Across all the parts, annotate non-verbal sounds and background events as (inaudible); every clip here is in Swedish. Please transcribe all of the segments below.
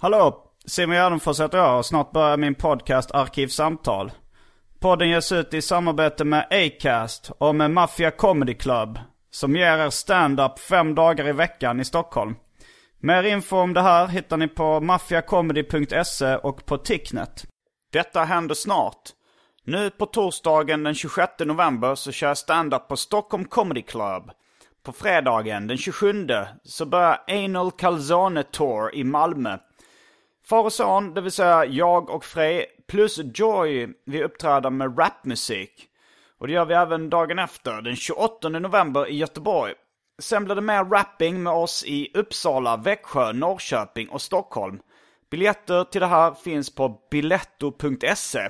Hallå, Simon Gärdenfors heter jag och snart börjar min podcast Arkivsamtal. Podden ges ut i samarbete med Acast och med Mafia Comedy Club. Som ger er stand-up fem dagar i veckan i Stockholm. Mer info om det här hittar ni på maffiacomedy.se och på Ticknet. Detta händer snart. Nu på torsdagen den 26 november så kör jag stand-up på Stockholm Comedy Club. På fredagen den 27 så börjar Anal Calzone Tour i Malmö. Far och son, det vill säga jag och Frej, plus Joy, vi uppträder med rapmusik. Och det gör vi även dagen efter, den 28 november i Göteborg. Sen blir det mer rapping med oss i Uppsala, Växjö, Norrköping och Stockholm. Biljetter till det här finns på biletto.se.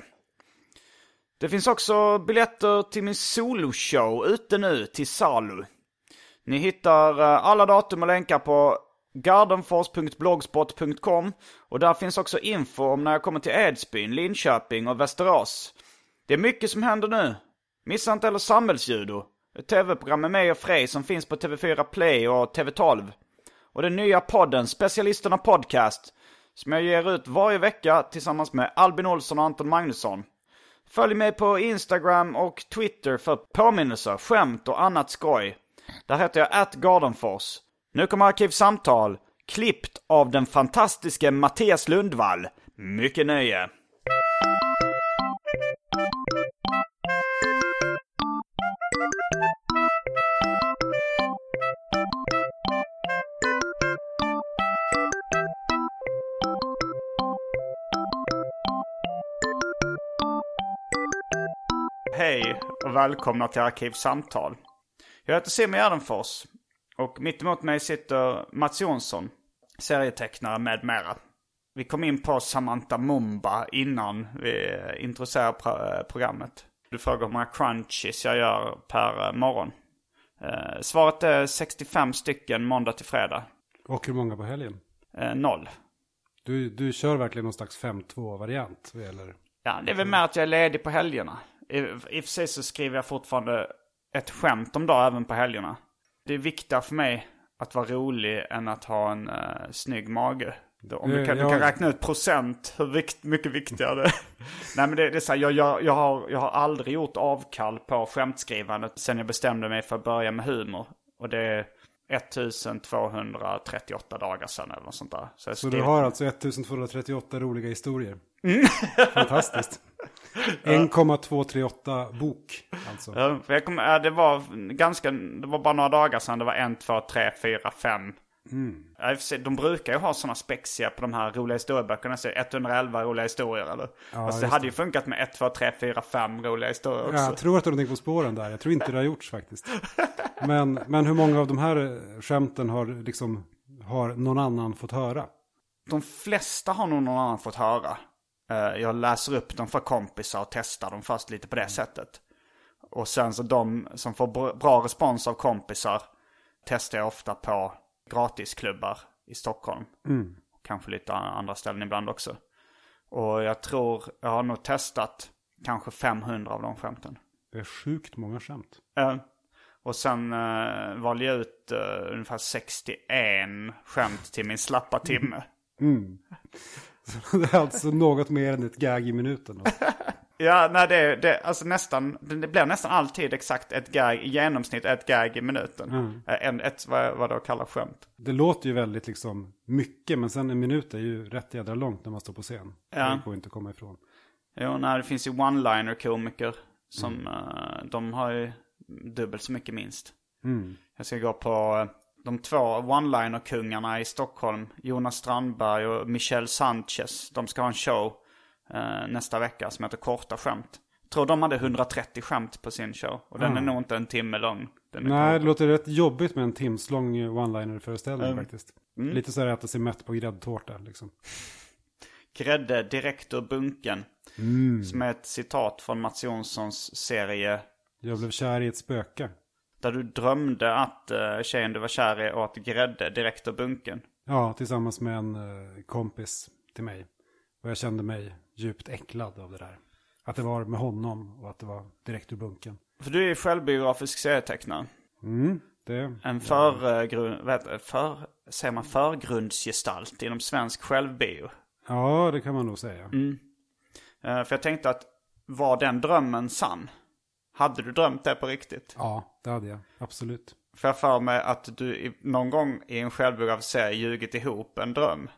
Det finns också biljetter till min soloshow ute nu till salu. Ni hittar eh, alla datum och länkar på gardenfors.blogspot.com och där finns också info om när jag kommer till Edsbyn, Linköping och Västerås. Det är mycket som händer nu. Missa inte heller Samhällsjudo, ett tv-program med mig och Frej som finns på TV4 Play och TV12. Och den nya podden Specialisterna Podcast som jag ger ut varje vecka tillsammans med Albin Olsson och Anton Magnusson. Följ mig på Instagram och Twitter för påminnelser, skämt och annat skoj. Där heter jag atgardenfors. Nu kommer Arkivsamtal, klippt av den fantastiske Mattias Lundvall. Mycket nöje! Hej och välkomna till Arkivsamtal. Jag heter Simon Gärdenfors och mitt emot mig sitter Mats Jonsson, serietecknare med mera. Vi kom in på Samantha Mumba innan vi introducerade pro- programmet. Du frågar hur många crunchies jag gör per eh, morgon. Eh, Svaret är 65 stycken måndag till fredag. Och hur många på helgen? Eh, Noll. Du, du kör verkligen någon slags 5-2-variant? Eller? Ja, det är väl mer att jag är ledig på helgerna. I, I och för sig så skriver jag fortfarande ett skämt om dag även på helgerna. Det är viktigare för mig att vara rolig än att ha en uh, snygg mage. Om du kan, du ja. kan räkna ut procent hur vikt, mycket viktigare det är. (laughs) Nej men det, det är så här, jag, jag, jag, har, jag har aldrig gjort avkall på skämtskrivandet sen jag bestämde mig för att börja med humor. Och det är 1238 dagar sedan eller något sånt där. jag Så du har alltså 1238 roliga historier? (laughs) Fantastiskt. 1,238 bok alltså. Ja, för jag ja, det var ganska, det var bara några dagar sedan det var en, två, tre, fyra, fem. Ja, i och för sig, De brukar ju ha sådana spexiga på de här roliga historieböckerna. Så 111 roliga historier eller? Fast det hade ju funkat med 1, 2, 3, 4, 5 roliga historier också. Jag tror att du har någonting på spåren där. Jag tror inte det har gjorts faktiskt. Men, men hur många av de här eh, skämten har, liksom, har någon annan fått höra? De flesta har nog någon annan fått höra. Eh, Jag läser upp dem för kompisar och testar dem först lite på det sättet. Och sen så de som får br- bra respons av kompisar testar jag ofta på gratisklubbar i Stockholm. Kanske lite andra ställen ibland också. Och jag tror, jag har nog testat kanske 500 av de skämten. Det är sjukt många skämt. Eh, och sen uh, valde jag ut eh, ungefär 61 skämt till min slappa timme. Det är alltså något mer än ett gag i minuten. (laughs) Ja, nej det, det, alltså nästan, det blir nästan alltid exakt ett gag, i genomsnitt ett gag i minuten. Eh, En, ett, vad, vad då kallar skämt. Det låter ju väldigt liksom mycket, men sen en minut är ju rätt jädra långt när man står på scen. Ja. Det går inte att komma ifrån. Jo, nej, det finns ju one-liner-komiker som, eh, de har ju dubbelt så mycket minst. Jag ska gå på eh, de två one-liner-kungarna i Stockholm, Jonas Strandberg och Michel Sanchez. De ska ha en show eh, nästa vecka som heter Korta skämt. Jag tror de hade 130 skämt på sin show. Och den är nog inte en timme lång. Nej, kort. det låter rätt jobbigt med en timslång one-liner-föreställning Mm. faktiskt. Lite så här att äta sig mätt på gräddtårta liksom. Grädde direkt ur bunken. Som är ett citat från Mats Jonssons serie Jag blev kär i ett spöke. Där du drömde att uh, tjejen du var kär i åt grädde direkt ur bunken. Ja, tillsammans med en eh, kompis till mig. Och jag kände mig djupt äcklad av det där. Att det var med honom och att det var direkt ur bunken. För du är självbiografisk serietecknare. Mm, det... En vad heter det, för, säger man förgrundsgestalt inom svensk självbio. Ja, det kan man nog säga. Eh, för jag tänkte att var den drömmen sann? Hade du drömt det på riktigt? Ja, det hade jag. Absolut. För jag för mig att du någon gång i en självbiografisk serie ljugit ihop en dröm.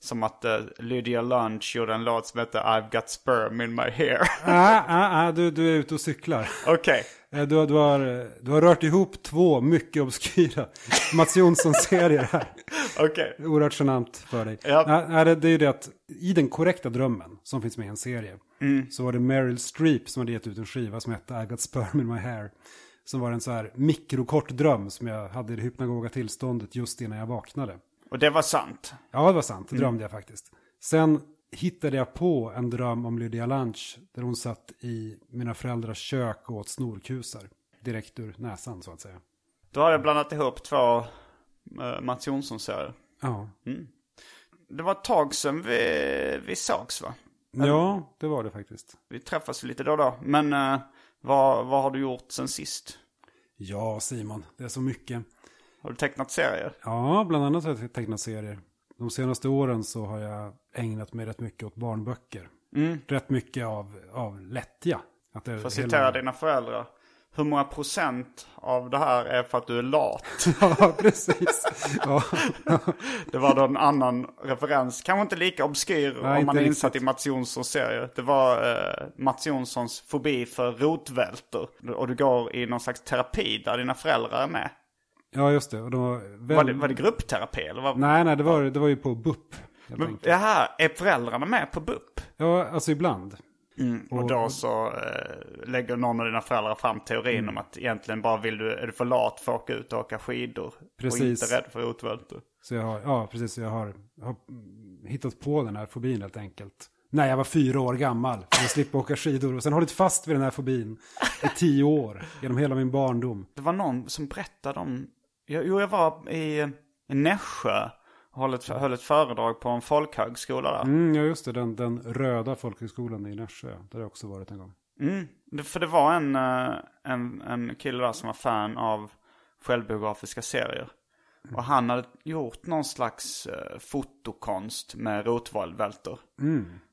Som att uh, Lydia Lunch gjorde en låt som heter I've got sperm in my hair. (laughs) Ah, ah, ah, du, du är ute och cyklar. Okej. Eh, Du, har- du, har, du har rört ihop två mycket obskyra (laughs) Mats Jonsson-serier här. Okej. Oerhört genant för dig. Ja. Nej, det, det är ju det att i den korrekta drömmen som finns med i en serie. Så var det Meryl Streep som hade gett ut en skiva som hette I got sperm in my hair. Som var en så här mikrokort dröm som jag hade i det hypnagoga tillståndet just innan jag vaknade. Och det var sant. Ja, det var sant. Det drömde jag faktiskt. Sen hittade jag på en dröm om Lydia Lunch. Där hon satt i mina föräldrars kök och åt snorkusar. Direkt ur näsan så att säga. Då har jag blandat ihop två uh, Mats Jonsson-serier. Ja. Det var ett tag sedan vi, vi sågs va? Ja, det var det faktiskt. Vi träffas lite då och då. Men eh, vad, vad har du gjort sen sist? Ja, Simon, det är så mycket. Har du tecknat serier? Ja, bland annat har jag tecknat serier. De senaste åren så har jag ägnat mig rätt mycket åt barnböcker. Rätt mycket av, av lättja. Att det, För att citera dina föräldrar. Hur många procent av det här är för att du är lat? (laughs) Ja, precis. Ja, Det var då en annan referens. Kanske inte lika obskyr Nej, om man är insatt riktigt. i Mats Jonssons serie. Det var eh, Mats Jonssons fobi för rotvältor. Och du går i någon slags terapi där dina föräldrar är med. ja just det. Och de var, väl... Var det, var det gruppterapi eller? Vad? Nej, nej, det var, det var ju på BUP. Men, jaha, är föräldrarna med på BUP? Ja, alltså ibland. Och då så eh, lägger någon av dina föräldrar fram teorin Mm. om att egentligen bara vill du, är du för lat för att åka ut och åka skidor. Och Precis. inte rädd för rotvältor. Så jag har, ja precis, jag har, har mm, hittat på den här fobin helt enkelt. När jag var fyra år gammal, för att slippa åka skidor. Och sen hållit fast vid den här fobin i tio år, genom hela min barndom. Det var någon som berättade om, jo jag var i, Nässjö och höll ett, höll ett föredrag på en folkhögskola där. Mm, ja, just det, den, den röda folkhögskolan i Nässjö. Där har jag också varit en gång. Mm. Det, för det var en, eh, en, en kille där som var fan av självbiografiska serier. Och han hade gjort någon slags eh, fotokonst med rotvältor.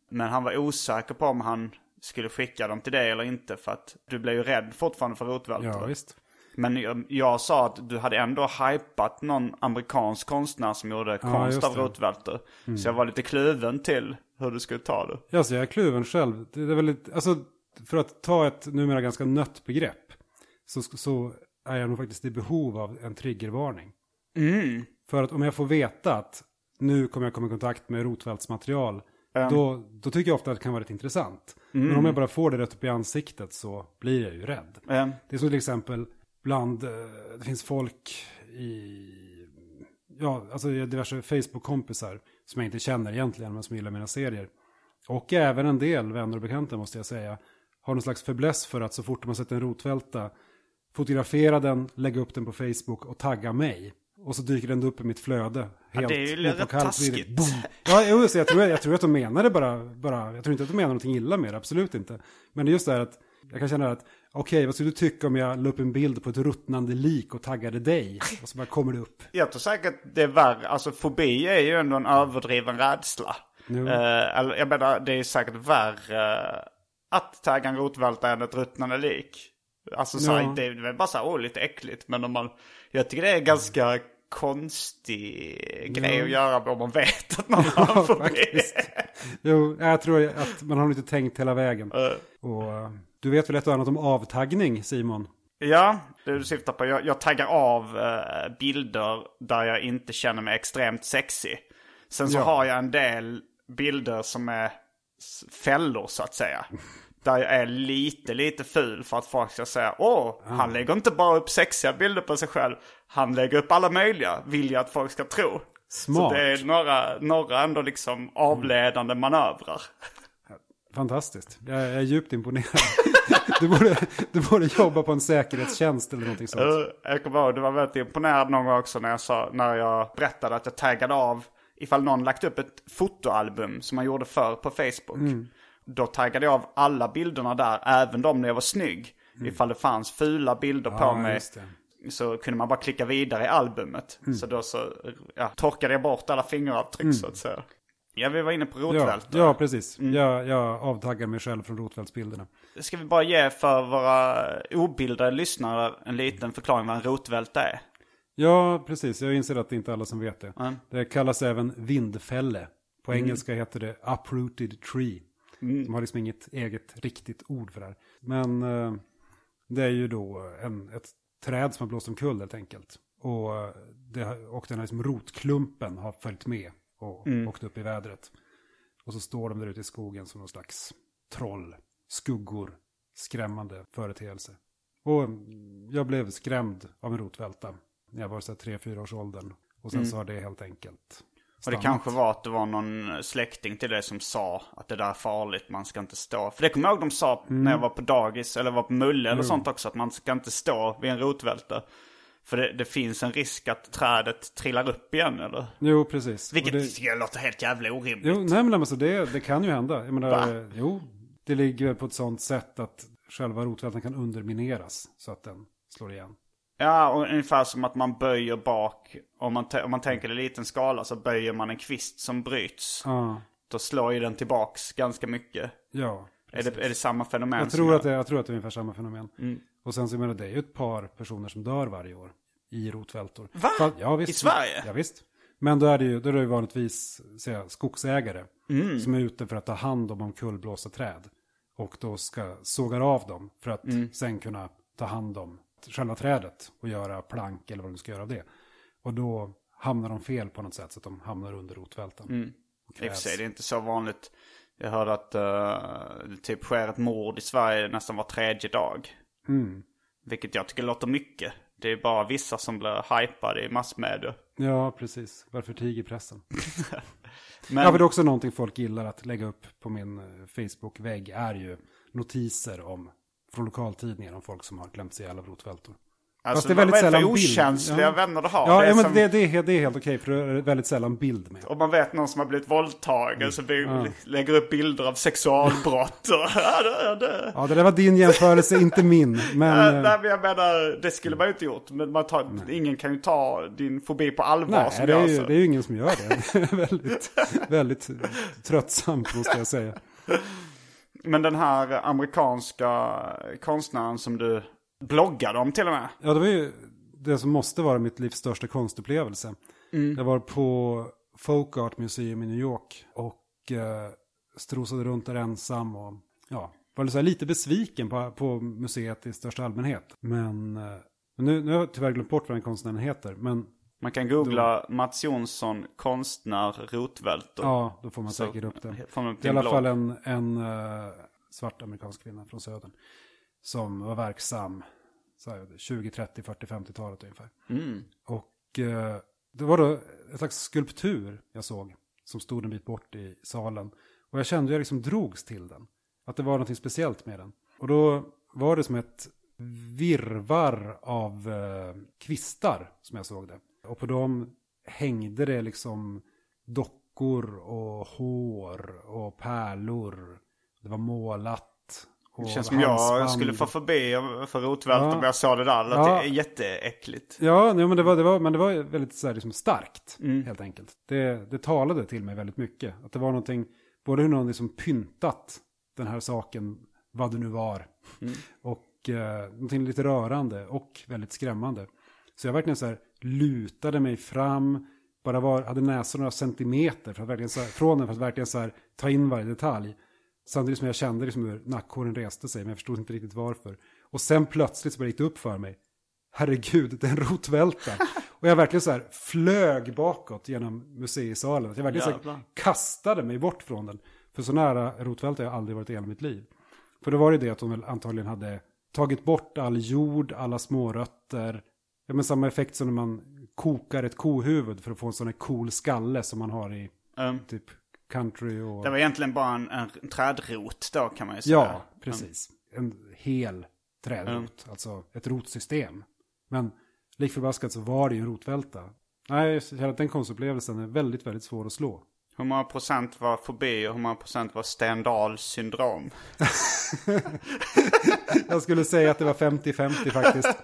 Men han var osäker på om han skulle skicka dem till dig eller inte. För att du blev ju rädd fortfarande för rotvältor. Ja, visst. Men jag, jag sa att du hade ändå hypat någon amerikansk konstnär som gjorde konst just av det. Mm. Så jag var lite kluven till hur du skulle ta det. Ja, så jag är kluven själv. Det är väldigt, alltså, för att ta ett numera ganska nött begrepp. Så, så är jag nog faktiskt i behov av en triggervarning. För att om jag får veta att nu kommer jag komma i kontakt med rotvältsmaterial. Då, då tycker jag ofta att det kan vara rätt intressant. Men om jag bara får det rätt upp i ansiktet så blir jag ju rädd. Eh, Det är som till exempel bland, eh, det finns folk i, ja, alltså jag har diverse Facebook-kompisar som jag inte känner egentligen, men som gillar mina serier. Och även en del vänner och bekanta måste jag säga, har någon slags fäbless för att så fort man sett en rotvälta, fotografera den, lägga upp den på Facebook och tagga mig. Och så dyker den upp i mitt flöde. Helt det är ju vid- taskigt. Boom. Ja, så jag, tror, jag tror att de menar det bara, bara, jag tror inte att de menar någonting illa med det, absolut inte. Men det är just det här att jag kan känna att, okej, vad skulle du tycka om jag la upp en bild på ett ruttnande lik och taggade dig? Och så bara kommer det upp. (laughs) Jag tror säkert det är värre. Alltså fobi är ju ändå en överdriven rädsla. Eller jag menar, det är säkert värre att tagga en rotvälta än ett ruttnande lik. Alltså så Ja. det är väl bara så här, åh lite äckligt. Men om man, jag tycker det är ganska konstig grej att göra om man vet att (laughs) någon har en fobi. Jo, jag tror att man har inte tänkt hela vägen. Och eh, du vet väl ett och annat om avtaggning, Simon? Ja, det du syftar på. Jag, jag taggar av eh, bilder där jag inte känner mig extremt sexy. Sen så Ja. har jag en del bilder som är fällor så att säga. Där jag är lite, lite ful för att folk ska säga Åh, han lägger inte bara upp sexiga bilder på sig själv. Han lägger upp alla möjliga, vill jag att folk ska tro. Smart. Så det är några, några ändå liksom avledande manövrar. Fantastiskt. Jag är djupt imponerad. (laughs) Du borde, du borde jobba på en säkerhetstjänst eller någonting sånt. Uh, Jag kommer ihåg, du var väldigt imponerad någon gång också när jag, sa, när jag berättade att jag taggade av ifall någon lagt upp ett fotoalbum som man gjorde förr på Facebook. Då taggade jag av alla bilderna där, även de när jag var snygg. Ifall det fanns fula bilder på Ja, mig just det. så kunde man bara klicka vidare i albumet. Så då så ja, torkade jag bort alla fingeravtryck så att säga. Ja, vi var inne på Ja, rotvältor. ja, precis. Jag, jag avtaggar mig själv från rotvältsbilderna. Ska vi bara ge för våra obildade lyssnare en liten förklaring vad en rotvälta är? Ja, precis. Jag inser att det inte är alla som vet det. Mm. Det kallas även vindfälle. På engelska heter det uprooted tree. De har liksom inget eget riktigt ord för det här. Men eh, det är ju då en, ett träd som har blåst omkull helt enkelt. Och, eh, det, och den här liksom rotklumpen har följt med och åkt upp i vädret. Och så står de där ute i skogen som någon slags troll, skuggor, skrämmande företeelse. Och mm, jag blev skrämd av en rotvälta när jag var så tre, fyra års åldern. Och sen så har det helt enkelt Och det stannat. kanske var att det var någon släkting till det som sa att det där är farligt, man ska inte stå. För det kommer jag ihåg de sa när jag var på dagis eller var på Mulle eller sånt också, att man ska inte stå vid en rotvälta. För det, det finns en risk att trädet trillar upp igen eller? Jo, precis. Vilket Och det, jag låter helt jävla orimligt. jo, nej men alltså det, det kan ju hända. Jag menar, Va? jo, det ligger på ett sånt sätt att själva rotvältan kan undermineras så att den slår igen. Ja, och ungefär som att man böjer bak. Om man, om man tänker i liten skala så böjer man en kvist som bryts. Ja, Då slår ju den tillbaks ganska mycket. ja. Är det, är det samma fenomen? Jag tror, att det, jag tror att det är ungefär samma fenomen. Mm. Och sen så menar, det är ju ett par personer som dör varje år i rotvältor. Va? Fall- ja, visst. I Sverige? Ja, visst. Men då är det ju, då är det ju vanligtvis säga, skogsägare Mm. som är ute för att ta hand om omkullblåsta träd. Och då ska sågar av dem för att Mm. sen kunna ta hand om själva trädet och göra plank eller vad de ska göra av det. Och då hamnar de fel på något sätt så att de hamnar under rotvältan. Mm. I och för sig, det är inte så vanligt. Jag hörde att eh, det typ sker ett mord i Sverige nästan var tredje dag. Mm. Vilket jag tycker låter mycket. Det är bara vissa som blir hypade i massmedia. Ja, precis. Varför tiger pressen? (laughs) Men, Ja, för det är också någonting folk gillar att lägga upp på min eh, Facebook-vägg är ju notiser om från lokaltidningar om folk som har glömt sig ihjäl av rotvältor. Alltså, fast det är väldigt vad är det sällan för bild. okänsliga Ja. vänner du har? Ja, det är ja men som, det, det, är, helt- det är helt okej för det är väldigt sällan bild med. Om man vet någon som har blivit våldtagen så blir, lägger upp bilder av sexualbrott. (laughs) Ja, det, det. Ja, det där var din jämförelse, inte min. (laughs) Men, eh, nej, men jag menar, det skulle man ju inte gjort. Men man tar, ingen kan ju ta din fobi på allvar nej, som det är, ju, det är ju ingen som gör det. (laughs) Det väldigt, väldigt tröttsamt, måste jag säga. Men den här amerikanska konstnären som du bloggade om till och med. Ja, det var ju det som måste vara mitt livs största konstupplevelse. Jag var på Folk Art Museum i New York och eh, strosade runt där ensam och ja, var så lite besviken på, på museet i största allmänhet. Men eh, nu, nu har jag tyvärr glömt bort vad den konstnären heter. Men Man kan googla Mats Jonsson konstnär rotvältor. ja, då får man Så säkert upp det. får man upp i alla blogg. fall en, en eh, svart amerikansk kvinna från södern. Som var verksam så här, 20, 30, 40, 50-talet ungefär. Mm. Och eh, det var då ett slags skulptur jag såg. Som stod en bit bort i salen. Och jag kände att jag liksom drogs till den. Att det var något speciellt med den. Och då var det som ett virvar av eh, kvistar som jag såg det. Och på dem hängde det liksom dockor och hår och pärlor. Det var målat. Det känns som jag skulle få förbi för rotvältor Ja. om jag såg det där. Det Ja. är jätteäckligt. Ja, nej, men, det var, det var, men det var väldigt så här, liksom starkt, Mm. helt enkelt. Det, det talade till mig väldigt mycket. Att det var någonting, både hur någon liksom pyntat den här saken, vad det nu var, Mm. och eh, någonting lite rörande och väldigt skrämmande. Så jag verkligen så här lutade mig fram, bara var, hade näsan några centimeter för att verkligen så här, från den för att verkligen så här, ta in varje detalj. Samtidigt som jag kände liksom hur nackhåren reste sig, men jag förstod inte riktigt varför. Och sen plötsligt så började det upp för mig. Herregud, det är en rotvälta. (laughs) Och jag verkligen så här flög bakåt genom museisalen. Jag verkligen så här kastade mig bort från den. För så nära rotvälta har jag aldrig varit i hela mitt liv. För då var det det att de väl antagligen hade tagit bort all jord, alla smårötter. Ja, men samma effekt som när man kokar ett kohuvud för att få en sån här cool skalle som man har i Um, typ country och... det var egentligen bara en, en trädrot då kan man ju säga. Ja, precis. En hel trädrot, alltså ett rotsystem. Men lik förbaskat så var det ju en rotvälta. Nej, jag känner att den konstupplevelsen är väldigt, väldigt svår att slå. Hur många procent var fobi och hur många procent var Stendals syndrom? (laughs) Jag skulle säga att det var 50-50 faktiskt.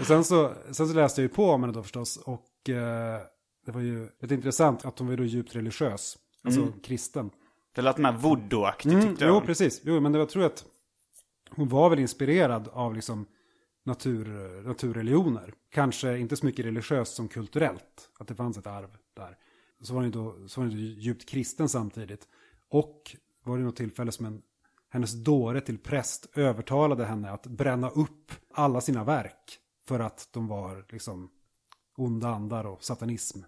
Och sen så, sen så läste jag ju på om henne då förstås. Och eh, det var ju lite intressant att hon var då djupt religiös. Alltså kristen. Det lät mer voodoo-aktigt Mm, tyckte jo, jag. precis. Jo, men det var, jag tror att hon var väl inspirerad av liksom natur, naturreligioner. Kanske inte så mycket religiöst som kulturellt. Att det fanns ett arv där. Så var hon ju då, så var hon ju djupt kristen samtidigt. Och var det något tillfälle som en, hennes dåre till präst övertalade henne att bränna upp alla sina verk. För att de var liksom onda andar och satanism.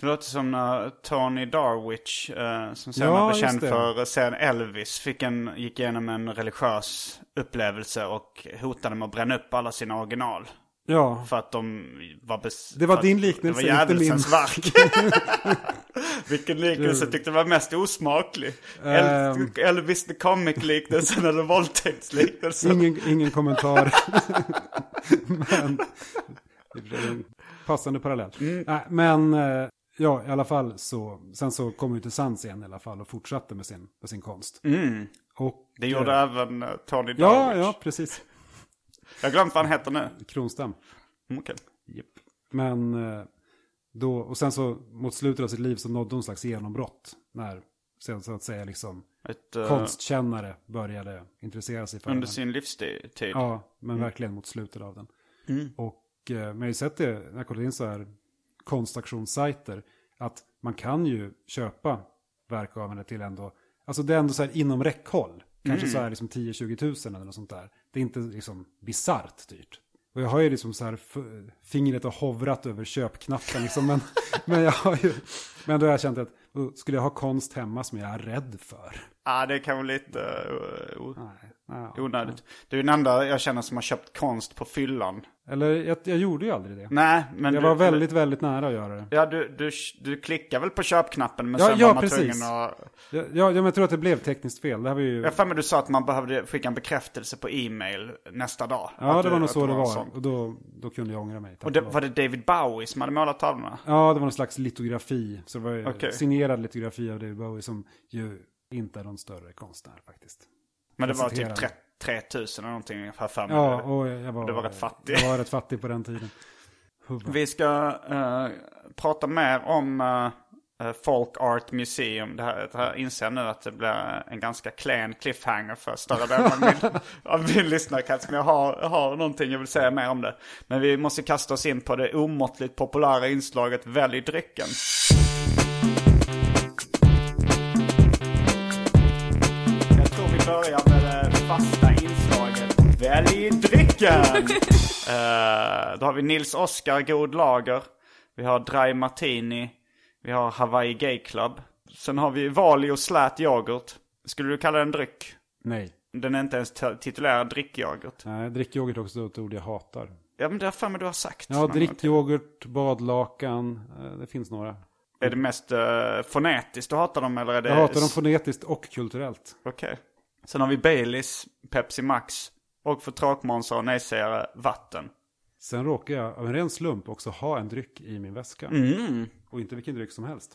Det låter som när Tony Darwich, eh, som sen Ja, just känd för serien Elvis, fick en, gick igenom en religiös upplevelse och hotade med att bränna upp alla sina original. Ja, För att de var... Bes- Det var din liknelse, Det var inte min. verk. (laughs) Vilken liknelse tyckte du var mest osmaklig? El- Ehm. Elvis the Comic-liknelsen eller våldtäktsliknelsen? ingen, ingen kommentar. (laughs) men, (laughs) passande parallell. Nej, men eh, ja, i alla fall så, sen så kom hon till sans igen i alla fall och fortsatte med sin, med sin konst. Och, Det gjorde eh, även eh, Tony Ja, Darwich. ja, precis. Jag har glömt vad han heter nu. Kronstam. Mm, okej. Japp. Men eh, då, och sen så mot slutet av sitt liv så nådde hon slags genombrott. När, sen så att säga liksom, Ett, eh, konstkännare började intressera sig för Under den. sin livstid. Ja, men verkligen mot slutet av den. Och eh, men jag har ju sett det när jag kollat in så här konstaktionssajter. Att man kan ju köpa verk av henne till ändå, alltså det är ändå så här inom räckhåll. Kanske så här liksom 10-20 tusen eller något sånt där. Det är inte liksom bisarrt dyrt. Och jag har ju liksom så här fingret och hovrat över köpknappen liksom. Men, (laughs) men jag har ju, men då har jag känt att skulle jag ha konst hemma som jag är rädd för. Ja, det kan vara lite uh, ja. Onödigt. Du är den enda jag känner som har köpt konst på fyllan. Eller jag, jag gjorde ju aldrig det. Nej, men Jag du, var väldigt, väldigt nära att göra det. Ja, du, du, du klickar väl på köpknappen men Ja, sen ja, var man precis. tvungen att... Ja, ja, men jag tror att det blev tekniskt fel. Det här var ju... Jag för mig du sa att man behövde skicka en bekräftelse på e-mail nästa dag. Ja, det du- var nog så det var. sån. Och då, då kunde jag ångra mig. Och det, var det David Bowie som hade målat tavlorna? Ja, det var någon slags litografi. Så det var ju Okej. signerad litografi av David Bowie som ju inte är någon större konstnär faktiskt. Men det var typ 3 3000 eller någonting jag för mig. Ja, och jag var, Du var rätt fattig. Jag var rätt fattig på den tiden. Huvud. Vi ska eh, prata mer om uh, Folk Art Museum. Det här, det här inser jag nu att det blir en ganska klen cliffhanger för större delen av min, (laughs) av min lyssnarkrets. Men jag har, jag har någonting jag vill säga mer om det. Men vi måste kasta oss in på det omåttligt populära inslaget Välj drycken. Jag tror vi börjar med fasta inslaget Välj drycken! (laughs) Eh, då har vi Nils Oskar God Lager. Vi har Dry Martini. Vi har Hawaii Gay Club. Sen har vi Valio Slät Yoghurt. Skulle du kalla den dryck? Nej. Den är inte ens titulerad drickyoghurt. Nej, drickyoghurt är också ett ord jag hatar. Ja men det har för mig du har sagt. Ja, drickyoghurt, badlakan, eh, det finns några. Är det mest uh, fonetiskt du hatar dem eller är det... Jag hatar dem fonetiskt och kulturellt. Okej. Sen har vi Baileys, Pepsi Max och för tråkmånsar och nejsägare vatten. Sen råkar jag av en ren slump också ha en dryck i min väska. Mm. Och inte vilken dryck som helst.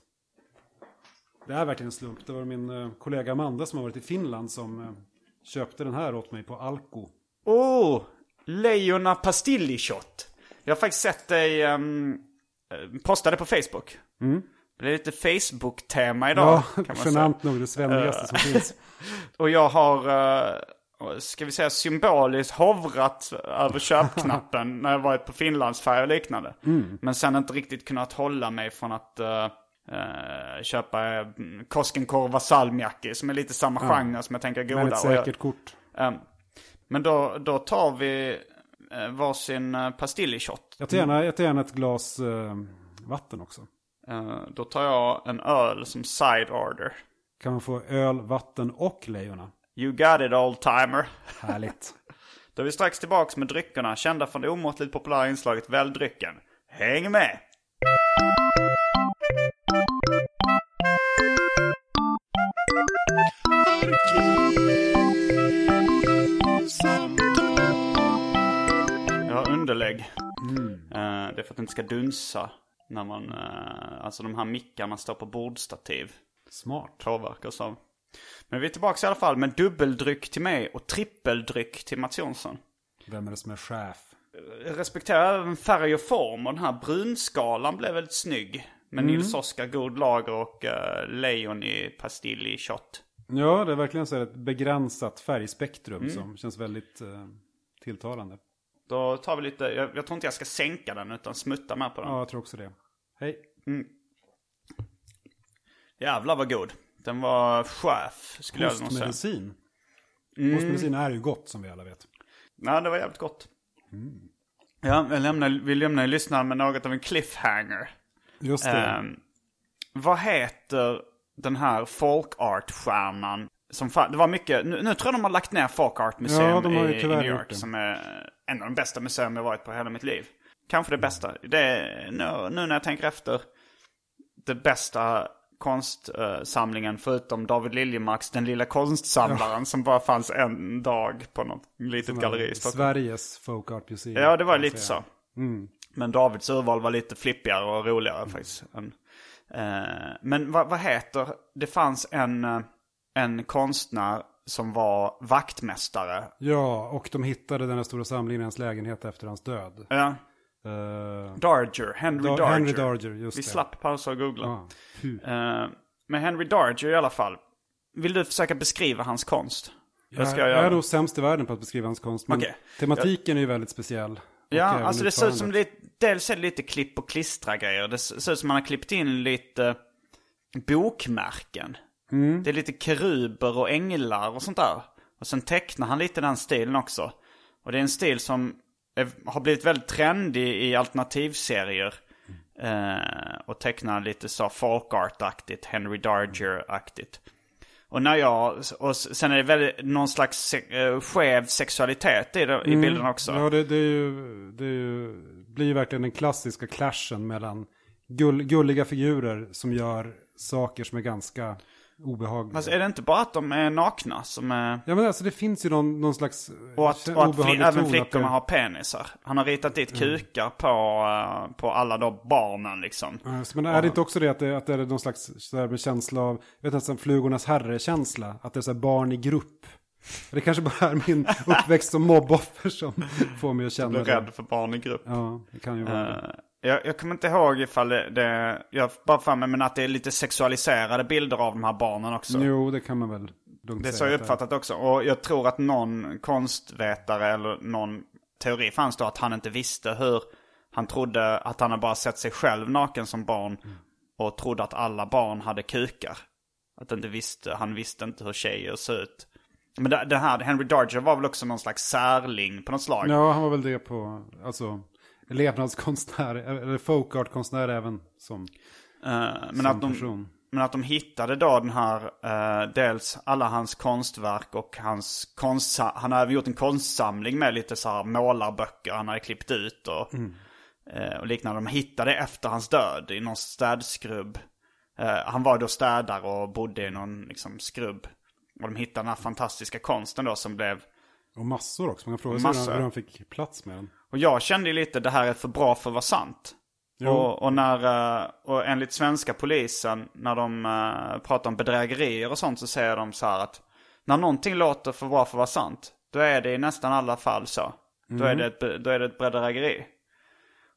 Det är verkligen en slump. Det var min eh, kollega Amanda som har varit i Finland som eh, köpte den här åt mig på Alko. Oh! Leijona Pastilli Shot. Jag har faktiskt sett dig um, posta det på Facebook. Det är lite Facebook-tema idag. Ja, kan man säga. genant nog det svennigaste som finns. (laughs) Och jag har, eh, ska vi säga symboliskt hovrat över (laughs) köpknappen när jag varit på Finlandsfärja och liknande. Men sen inte riktigt kunnat hålla mig från att eh, eh, köpa mm, Koskenkorva salmiakki som är lite samma genre som jag tänker är goda. Men ett Och jag- säkert kort. Ehm, men då, då tar vi uh, varsin uh, pastilli-shot. Jag tar gärna, jag tar gärna ett glas eh, vatten också. Eh, då tar jag en öl som side order. Kan man få öl, vatten och lejonen? You got it old timer. Härligt. (laughs) Då är vi strax tillbaks med dryckerna kända från det omåttligt populära inslaget Väldrycken. Häng med! Jag har underlägg. Eh, det är för att det inte ska dunsa när man, eh, alltså de här mickarna står på bordstativ. Smart. Påverkas av. Men vi är tillbaka i alla fall med dubbeldryck till mig och trippeldryck till Mats Jonsson. Vem är det som är chef? Respekterar även färg och form och den här brunskalan blev väldigt snygg. Med Nils Oskar God Lager och uh, Lejon i Pastilli Shot. Ja, det är verkligen så ett begränsat färgspektrum Mm. som känns väldigt eh, tilltalande. Då tar vi lite, jag, jag tror inte jag ska sänka den utan smutta med på den. Ja, jag tror också det. Hej. Jävlar vad god. Den var chef skulle jag nog säga. Hostmedicin. Mm. Hostmedicin är ju gott som vi alla vet. Ja, det var jävligt gott. Ja, jag lämnar, vi lämnar lyssnaren med något av en cliffhanger. Just det. Ehm, vad heter den här folk art-stjärnan? Som det var mycket, nu, nu tror jag de har lagt ner folk art museum Ja, i, i New York. Som är en av de bästa museum jag varit på hela mitt liv. Kanske det bästa. Det är, nu, nu när jag tänker efter, det bästa konstsamlingen förutom David Liljemarks Den lilla konstsamlaren som bara fanns en dag på något litet galleri i Stockholm. Sveriges folk art museum. Ja, det var lite säga. så. Mm. Men Davids urval var lite flippigare och roligare faktiskt. Än, eh, men vad, vad heter, det fanns en, eh, en konstnär som var vaktmästare. Ja, och de hittade den här stora samlingen i hans lägenhet efter hans död. Ja, Uh, Darger, Henry Dar- Darger. Henry Darger, just Vi det. slapp pausa och googla. ja. Hu. Eh, men Henry Darger i alla fall. Vill du försöka beskriva hans konst? Jag, jag göra. är nog sämst i världen på att beskriva hans konst. Men Okej. tematiken är ju väldigt speciell. Ja, alltså det ser ut som lite, dels är det lite klipp och klistra grejer. Det ser ut som man har klippt in lite bokmärken. Mm. Det är lite keruber och änglar och sånt där. Och sen tecknar han lite den stilen också. Och det är en stil som har blivit väldigt trendig i alternativserier. Eh, och tecknar lite så folk art-aktigt, Henry Darger-aktigt. Och när jag, och sen är det väldigt någon slags se, eh, skev sexualitet i, i bilden också. Mm. Ja, det, det, är ju, det är ju, blir ju verkligen den klassiska clashen mellan gull, gulliga figurer som gör saker som är ganska obehagliga. Fast är det inte bara att de är nakna som är... Ja, men alltså det finns ju någon, någon slags Och att, eh, och att obehaglig även flickorna det- har penisar. Han har ritat dit kukar på, eh, på alla då barnen liksom. Ja, Men är det inte också det att det, att det är någon slags så känsla av, jag vet inte, flugornas herre-känsla? Att det är så barn i grupp. Det kanske bara är min (laughs) uppväxt som mobboffer som får mig att känna det. rädd för barn i grupp. Ja, det kan ju vara det. Jag, jag kommer inte ihåg ifall det, det jag bara för mig men att det är lite sexualiserade bilder av de här barnen också. Jo, det kan man väl lugnt Det är så säga jag att det uppfattat också. Och jag tror att någon konstvetare eller någon teori fanns då att han inte visste hur han trodde att han hade bara sett sig själv naken som barn och trodde att alla barn hade kukar. Att inte visste, han visste inte hur tjejer ser ut. Men det, det här, Henry Darger var väl också någon slags särling på något slag. Ja, han var väl det på, alltså, levnadskonstnär, eller folk art-konstnär även som, Eh, men, som att de, person. men att de hittade då den här, eh, dels alla hans konstverk och hans konst, han har även gjort en konstsamling med lite så här målarböcker han hade klippt ut och, eh, och liknande. De hittade efter hans död i någon städskrubb. Eh, han var då städare och bodde i någon liksom, skrubb. Och de hittade den här fantastiska konsten då som blev Och massor också, man kan fråga sig hur han, hur han fick plats med den. Och jag kände ju lite det här är för bra för att vara sant. Och, och, när, eh, och enligt svenska polisen, när de eh, pratar om bedrägerier och sånt så säger de så här att när någonting låter för bra för att vara sant, då är det i nästan alla fall så. Då, är det ett, då är det ett bedrägeri.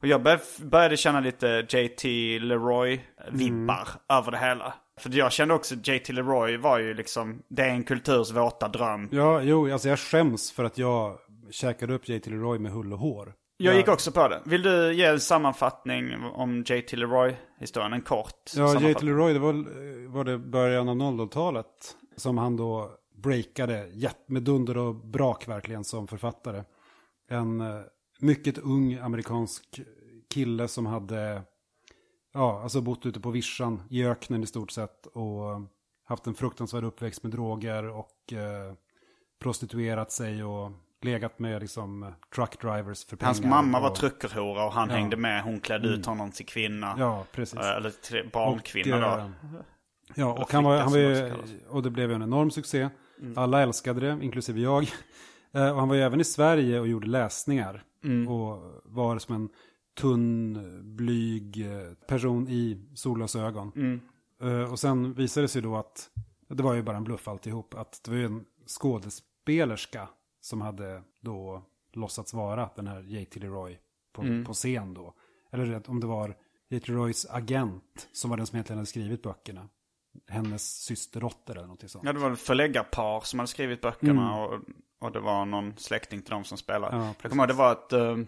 Och jag bör, började känna lite JT Leroy-vibbar över det hela. För jag kände också J.T. Leroy var ju liksom, det är en kulturs våta dröm. Ja, jo, alltså jag skäms för att jag käkade upp J.T. Leroy med hull och hår. Jag gick också på det. Vill du ge en sammanfattning om J.T. Leroy-historien? En kort Ja. J.T. Leroy, det var, var det början av 00-talet som han då breakade med dunder och brak verkligen som författare. En eh, mycket ung amerikansk kille som hade ja, alltså bott ute på vischan i öknen i stort sett och haft en fruktansvärd uppväxt med droger och eh, prostituerat sig och legat med liksom truckdrivers för pengar. Hans mamma var och, truckerhora och han Ja. Mm. hängde med. Hon klädde ut honom till kvinna. Ja, precis. Eh, Eller till barnkvinna Och, då. eh, Ja, och han var, han var ju, och det blev en enorm succé. Alla älskade det, inklusive jag. (laughs) Eh, Och han var ju även i Sverige och gjorde läsningar. Och var som en tunn, blyg eh, person i solglasögon. Eh, Och sen visade det sig då att, det var ju bara en bluff alltihop, att det var ju en skådespelerska som hade då låtsats vara den här J.T. Leroy på, på scen då. Eller om det var J.T. Leroys agent som var den som egentligen hade skrivit böckerna. Hennes systerdotter eller någonting sånt. Ja, det var ett förläggarpar som hade skrivit böckerna och, och det var någon släkting till dem som spelade. Ja, jag kommer ihåg det var ett, eh,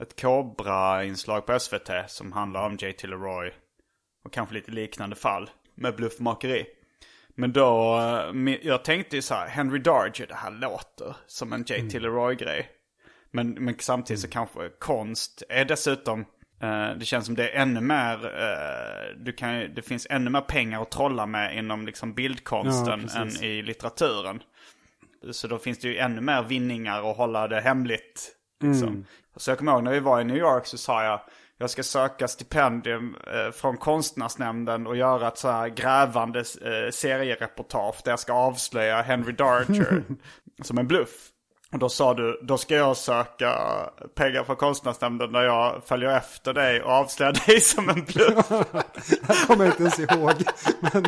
ett Cobra-inslag på SVT som handlar om J.T. Leroy. Och kanske lite liknande fall med bluffmakeri. Men då, eh, jag tänkte ju så här, Henry Darger, det här låter som en J.T. Leroy-grej. Men, men samtidigt så kanske konst är dessutom, eh, det känns som det är ännu mer, eh, du kan, det finns ännu mer pengar att trolla med inom liksom bildkonsten Ja, än i litteraturen. Så då finns det ju ännu mer vinningar att hålla det hemligt. Liksom. Så jag kommer ihåg när vi var i New York så sa jag, jag ska söka stipendium eh, från konstnärsnämnden och göra ett så här grävande eh, seriereportage där jag ska avslöja Henry Darger (laughs) som en bluff. Och då sa du, då ska jag söka pengar från konstnärsnämnden där jag följer efter dig och avslöjar (laughs) dig som en bluff. (laughs) Jag kommer inte ens ihåg. Men...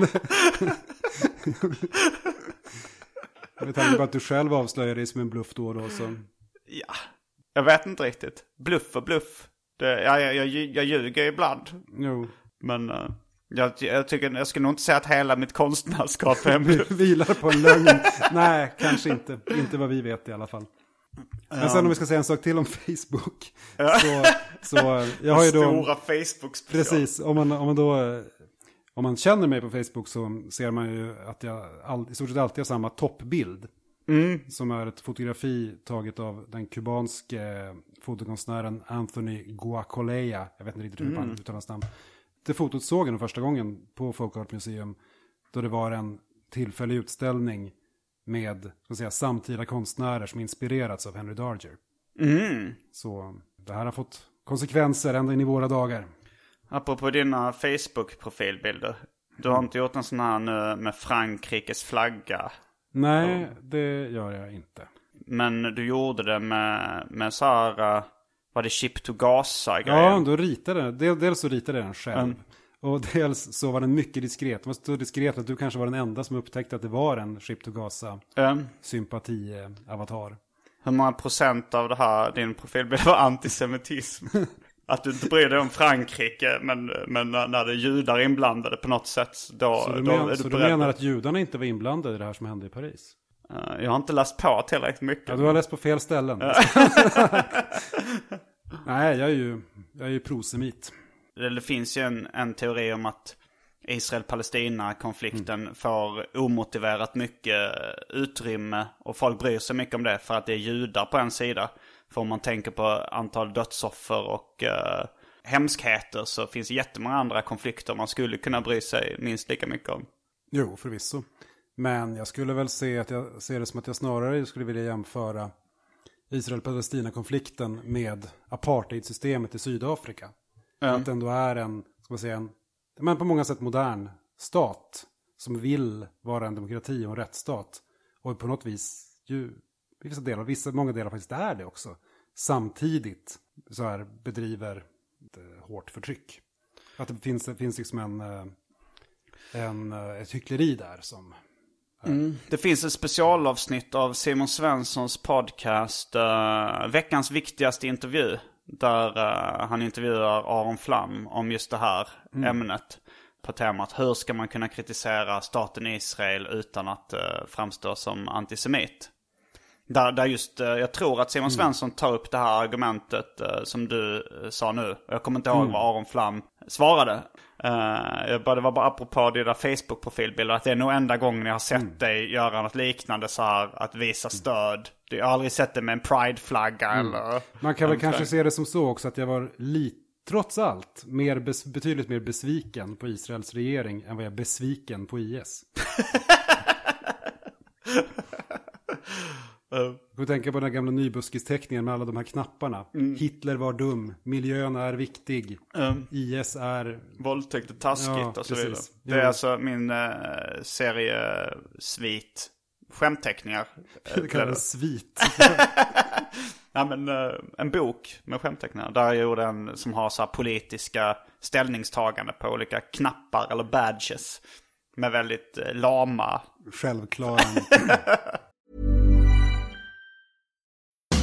Med tanke på att du själv avslöjar dig som en bluff då och då så. Ja, jag vet inte riktigt. Bluff och bluff. Det, ja, jag, jag, jag ljuger ibland. Jo. Men eh, jag, jag, tycker, jag skulle nog inte säga att hela mitt konstnärskap är (laughs) bluff. Vilar på en lögn. Nej, kanske inte. Inte vad vi vet i alla fall. Men sen om vi ska säga en sak till om Facebook. Så, så jag har ju då... Stora Facebook-special. Precis, om man, om man då... eh, Om man känner mig på Facebook så ser man ju att jag all, i stort sett alltid har samma toppbild. Som är ett fotografi taget av den kubanske fotokonstnären Anthony Guacolea. Jag vet inte riktigt hur man uttalar hans namn. Det fotot såg jag nog första gången på Folk Art Museum. Då det var en tillfällig utställning med ska säga, samtida konstnärer som inspirerats av Henry Darger. Så det här har fått konsekvenser ända in i våra dagar. Apropå dina Facebook-profilbilder. Du har inte gjort en sån här nu med Frankrikes flagga. Nej, det gör jag inte. Men du gjorde det med, med så här, eh, var det chip to Gaza-grejen? Ja, då ritade jag. Del, dels så ritade jag den själv. Och dels så var den mycket diskret. Den var så diskret att du kanske var den enda som upptäckte att det var en Ship to Gaza Mm. sympati-avatar. Hur många procent av det här, din profilbild var antisemitism? (laughs) Att du inte bryr dig om Frankrike, men, men när det är judar inblandade på något sätt, då, Så du, då men, är så du du beredd. menar att judarna inte var inblandade i det här som hände i Paris? Eh, Jag har inte läst på tillräckligt mycket. Ja, du har läst på fel ställen. (laughs) Nej, jag är ju, jag är ju prosemit. Det, finns ju en, en teori om att Israel-Palestina-konflikten får omotiverat mycket utrymme och folk bryr sig mycket om det för att det är judar på en sida. För om man tänker på antal dödsoffer och uh, hemskheter så finns det jättemånga andra konflikter man skulle kunna bry sig minst lika mycket om. Jo, förvisso. Men jag skulle väl se att jag ser det som att jag snarare skulle vilja jämföra Israel-Palestina-konflikten med apartheidsystemet i Sydafrika. Att det ändå är en, ska man säga, en, men på många sätt modern stat som vill vara en demokrati och en rättsstat. Och på något vis, ju, vissa delar, vissa, många delar faktiskt är det också. Samtidigt så här bedriver hårt förtryck. Att det finns, det finns liksom en, eh, en, eh, ett hyckleri där som... Det finns ett specialavsnitt av Simon Svenssons podcast eh, Veckans viktigaste intervju. Där eh, han intervjuar Aron Flam om just det här ämnet. på temat hur ska man kunna kritisera staten Israel utan att uh, framstå som antisemit. Där, där just, uh, jag tror att Simon Svensson tar upp det här argumentet uh, som du uh, sa nu. Jag kommer inte ihåg Mm. vad Aron Flam svarade. Uh, jag bara, det var bara apropå dina Facebook-profilbilder. Att det är nog enda gången jag har sett Mm. dig göra något liknande så här. Att visa stöd. Jag har aldrig sett det med en prideflagga Mm. eller... Man kan väl kanske se det som så också att jag var lite, trots allt, mer bes, betydligt mer besviken på Israels regering än vad jag är besviken på IS. (laughs) Du får tänka på den gamla nybuskis-teckningen med alla de här knapparna. Hitler var dum, miljön är viktig, IS är... Våldtäkt är taskigt Ja, och så vidare. Det är alltså min uh, serie svit skämtteckningar. Eh, (laughs) Det kallas svit. (laughs) Ja men eh, en bok med skämtteckningar. Där jag gjorde en som har så här politiska ställningstagande på olika knappar eller badges. Med väldigt eh, lama. Självklara. (laughs)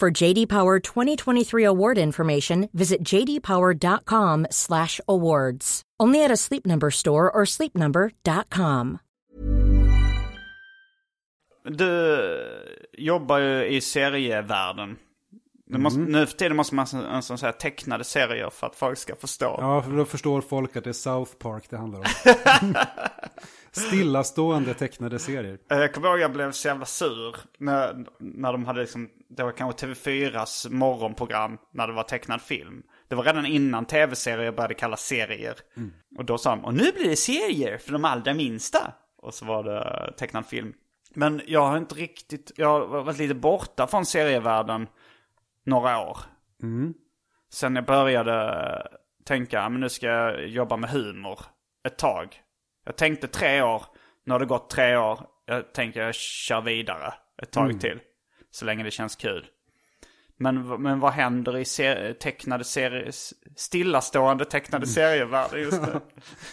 For JD Power 2023 award information, visit jdpower.com/awards. Only at a Sleep Number store or sleepnumber.com. Du jobbar ju i serievärlden. Det måste, Nu för tiden måste man en sån säga tecknade serier för att folk ska förstå. Ja, för då förstår folk att det är South Park det handlar om. (laughs) Stillastående tecknade serier. Eh, Jag kommer ihåg jag blev så jävla sur när, när de hade liksom, det var kanske TV4s morgonprogram när det var tecknad film. Det var redan innan tv-serier började kallas serier. Och då sa de, och nu blir det serier för de allra minsta. Och så var det tecknad film. Men jag har inte riktigt, jag har varit lite borta från serievärlden några år. Sen jag började tänka, men nu ska jag jobba med humor ett tag. Jag tänkte tre år, nu har det gått tre år. Jag tänker jag kör vidare ett tag till. Så länge det känns kul. Men, men vad händer i ser, tecknade serier, stillastående tecknade serievärlden just nu?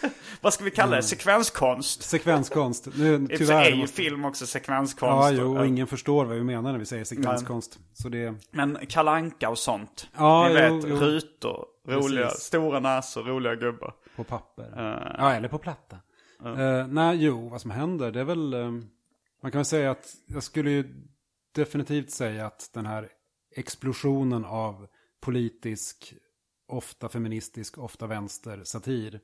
(laughs) vad ska vi kalla det? Sekvenskonst? Sekvenskonst. Nu, tyvärr. är ju måste- film också sekvenskonst. Ja, jo, och ingen förstår vad vi menar när vi säger sekvenskonst. Så det... Men kalanka och sånt. Ja, Ni vet, jo. rutor, roliga, Precis. stora näsor, roliga gubbar. På papper. Ja, eller på platta. Eh, nej, jo, vad som händer, det är väl... eh, man kan väl säga att jag skulle ju definitivt säga att den här explosionen av politisk, ofta feministisk, ofta vänster satir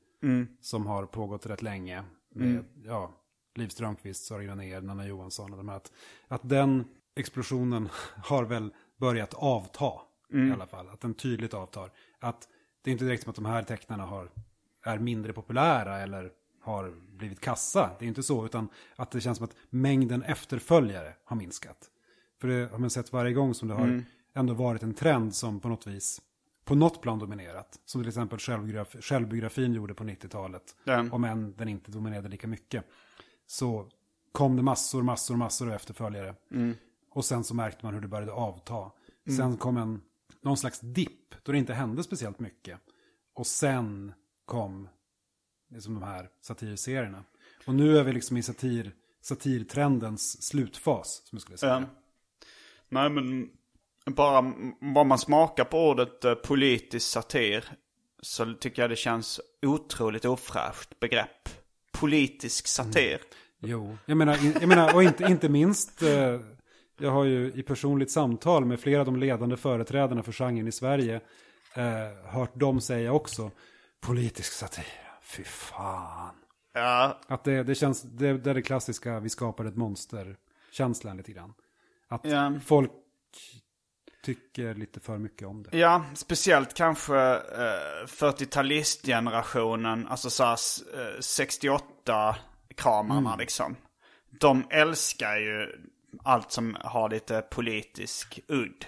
som har pågått rätt länge med, ja, Liv Strömquist, Sara Granér, Nanna Johansson och de här, att, att den explosionen (laughs) har väl börjat avta i alla fall. Att den tydligt avtar. Att det är inte direkt som att de här tecknarna har, är mindre populära eller har blivit kassa. Det är inte så, utan att det känns som att mängden efterföljare har minskat. För det har man sett varje gång som det har ändå varit en trend som på något vis, på något plan dominerat. Som till exempel självbiograf, självbiografin gjorde på 90-talet. Den. Om än den inte dominerade lika mycket. Så kom det massor, massor, massor av efterföljare. Och sen så märkte man hur det började avta. Sen kom en, någon slags dipp då det inte hände speciellt mycket. Och sen kom liksom de här satirserierna. Och nu är vi liksom i satir, satirtrendens slutfas, som jag skulle säga. Nej men bara vad man smakar på ordet eh, politisk satir så tycker jag det känns otroligt ofräscht begrepp. Politisk satir. Jo, jag menar, jag menar och inte, inte minst, eh, jag har ju i personligt samtal med flera av de ledande företrädarna för genren i Sverige eh, hört dem säga också, politisk satir, fy fan. Ja, Att det, det känns, det, det är det klassiska, vi skapar ett monster-känslan lite grann. Att Ja. folk tycker lite för mycket om det. ja speciellt kanske eh, 40-talistgenerationen, alltså såhär eh, 68-kramarna liksom. De älskar ju allt som har lite politisk udd.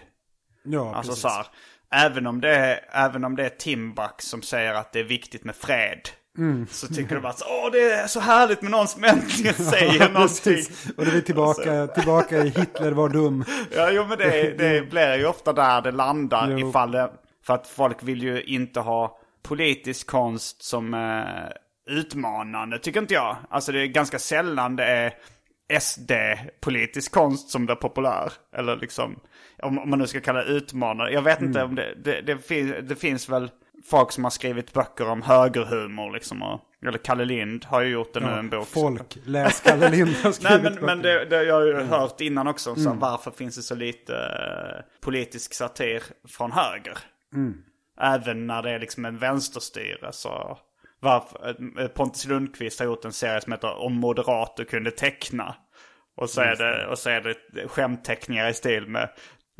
Ja, Alltså precis. så här, även om, det är, även om det är Timbuk som säger att det är viktigt med fred. Mm. Så tycker de att åh det är så härligt med någon som äntligen (laughs) säger någonting. Precis. Och då är vi tillbaka, tillbaka i Hitler var dum. Ja, jo men det, det blir ju ofta där det landar Jo. ifall det, för att folk vill ju inte ha politisk konst som eh, utmanande, tycker inte jag. Alltså det är ganska sällan det är SD-politisk konst som blir populär. Eller liksom, om, om man nu ska kalla det utmanande. Jag vet inte om det, det, det, fin, det finns väl folk som har skrivit böcker om högerhumor liksom. Och, eller Kalle Lind har ju gjort det nu, en bok. Folk, läs Kalle Lind har (laughs) Nej skrivit men, men böcker. det, det jag har ju hört innan också. Så varför finns det så lite eh, politisk satir från höger? Även när det är liksom en vänsterstyre så. Varför, eh, Pontus Lundqvist har gjort en serie som heter Om moderater kunde teckna. Och så är det, och så är det skämtteckningar i stil med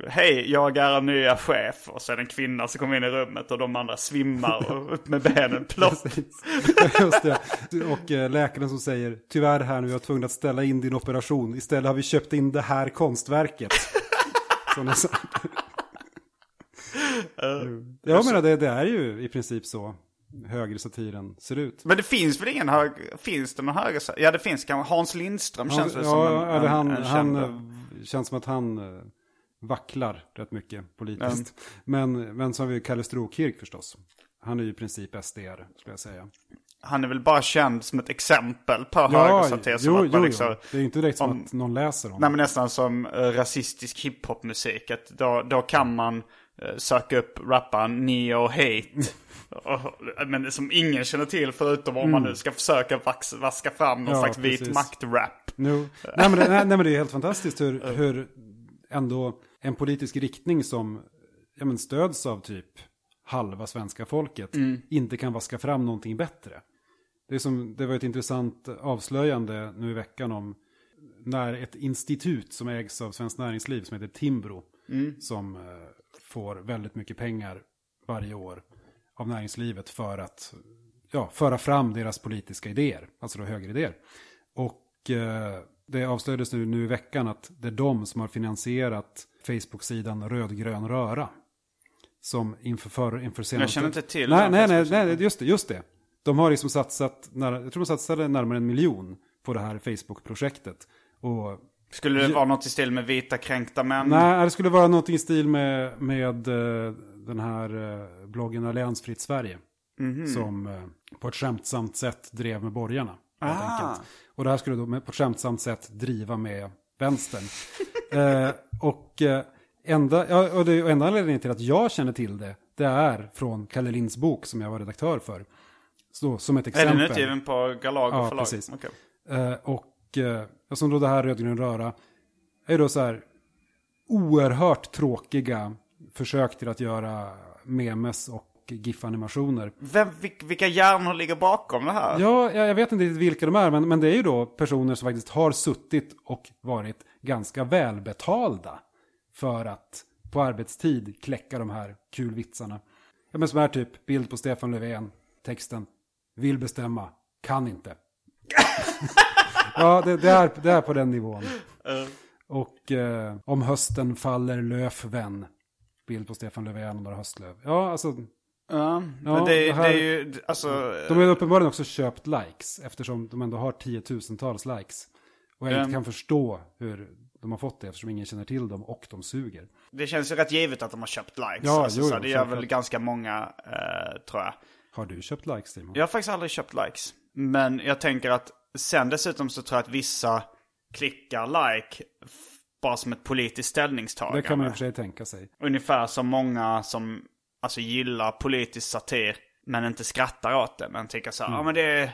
Hej, jag är nya chef. Och så är det en kvinna som kommer in i rummet och de andra svimmar och upp med benen plopp. Just det. Och eh, läkaren som säger, tyvärr här nu, jag är tvungen att ställa in din operation. Istället har vi köpt in det här konstverket. Som jag sa. jag menar, det, det är ju i princip så högersatiren ser ut. Men det finns väl ingen hög... Finns det någon höger... Ja det finns kanske. Hans Lindström känns väl som ja, en, en, han, en han känd... eh, känns som att han eh, vacklar rätt mycket politiskt. Men, men så har vi Kalle Strokirk förstås. Han är ju i princip SD, skulle jag säga. Han är väl bara känd som ett exempel på Ja, högersatir. jo, jo, liksom, jo. Det är inte direkt som om- att någon läser honom. Nej men nästan som eh, rasistisk hiphopmusik. Att då, då kan man eh, söka upp rapparen Neo Hate. (laughs) Och- men som ingen känner till förutom om man nu ska försöka vax, vaska fram någon Mm. Ja, slags vit makt-rap. No. (laughs) Nej, men det, nej, nej men det är helt fantastiskt hur, hur ändå en politisk riktning som ja, men stöds av typ halva svenska folket inte kan vaska fram någonting bättre. Det, är som, det var ett intressant avslöjande nu i veckan om när ett institut som ägs av Svenskt Näringsliv som heter Timbro som eh, får väldigt mycket pengar varje år av näringslivet för att ja, föra fram deras politiska idéer, alltså då högeridéer. Och eh, det avslöjades nu, nu i veckan att det är de som har finansierat Facebook-sidan Rödgrön Röra. Som inför, för, inför senaste... känner inte till nej, nej, nej, nej, just det, just det. De har liksom satsat, jag tror de satsade närmare en miljon på det här Facebook-projektet. Och Skulle det vara något i stil med vita kränkta män? Nej, det skulle vara något i stil med, med eh, den här eh, bloggen Alliansfritt Sverige. Mhm. Som eh, på ett skämtsamt sätt drev med borgarna. Ah. Och det här skulle då på ett skämtsamt sätt driva med vänstern. (laughs) eh, och, eh, enda, ja, och det och enda anledningen till att jag känner till det, det är från Kalle Linds bok som jag var redaktör för. Så, som ett Är exempel. den utgiven på Galago Ja, förlag? precis. Okej. Eh, och eh, som då det här rödgrön röra är då så här oerhört tråkiga försök till att göra memes och GIF-animationer. Vem, vil- vilka hjärnor ligger bakom det här? Ja, jag vet inte riktigt vilka de är, men, men det är ju då personer som faktiskt har suttit och varit ganska välbetalda för att på arbetstid kläcka de här kul vitsarna. Ja, men som är typ bild på Stefan Löfven, texten, vill bestämma, kan inte. (laughs) ja, det, det, är, det är på den nivån. Och eh, om hösten faller löfven, bild på Stefan Löfven och några höstlöv. Ja, alltså, Ja, men det, här- det är ju, alltså... de har uppenbarligen också köpt likes eftersom de ändå har tiotusentals likes. Och jag Mm. inte kan förstå hur de har fått det eftersom ingen känner till dem och de suger. Det känns ju rätt givet att de har köpt likes. Ja, alltså, jo, så det gör väl självklart. ganska många, eh, tror jag. Har du köpt likes Simon? Jag har faktiskt aldrig köpt likes. Men jag tänker att sen dessutom så tror jag att vissa klickar like bara som ett politiskt ställningstagande. Det kan man i och för sig tänka sig. Ungefär som många som alltså, gillar politisk satir men inte skrattar åt det. Men tycker så här, ja men det är...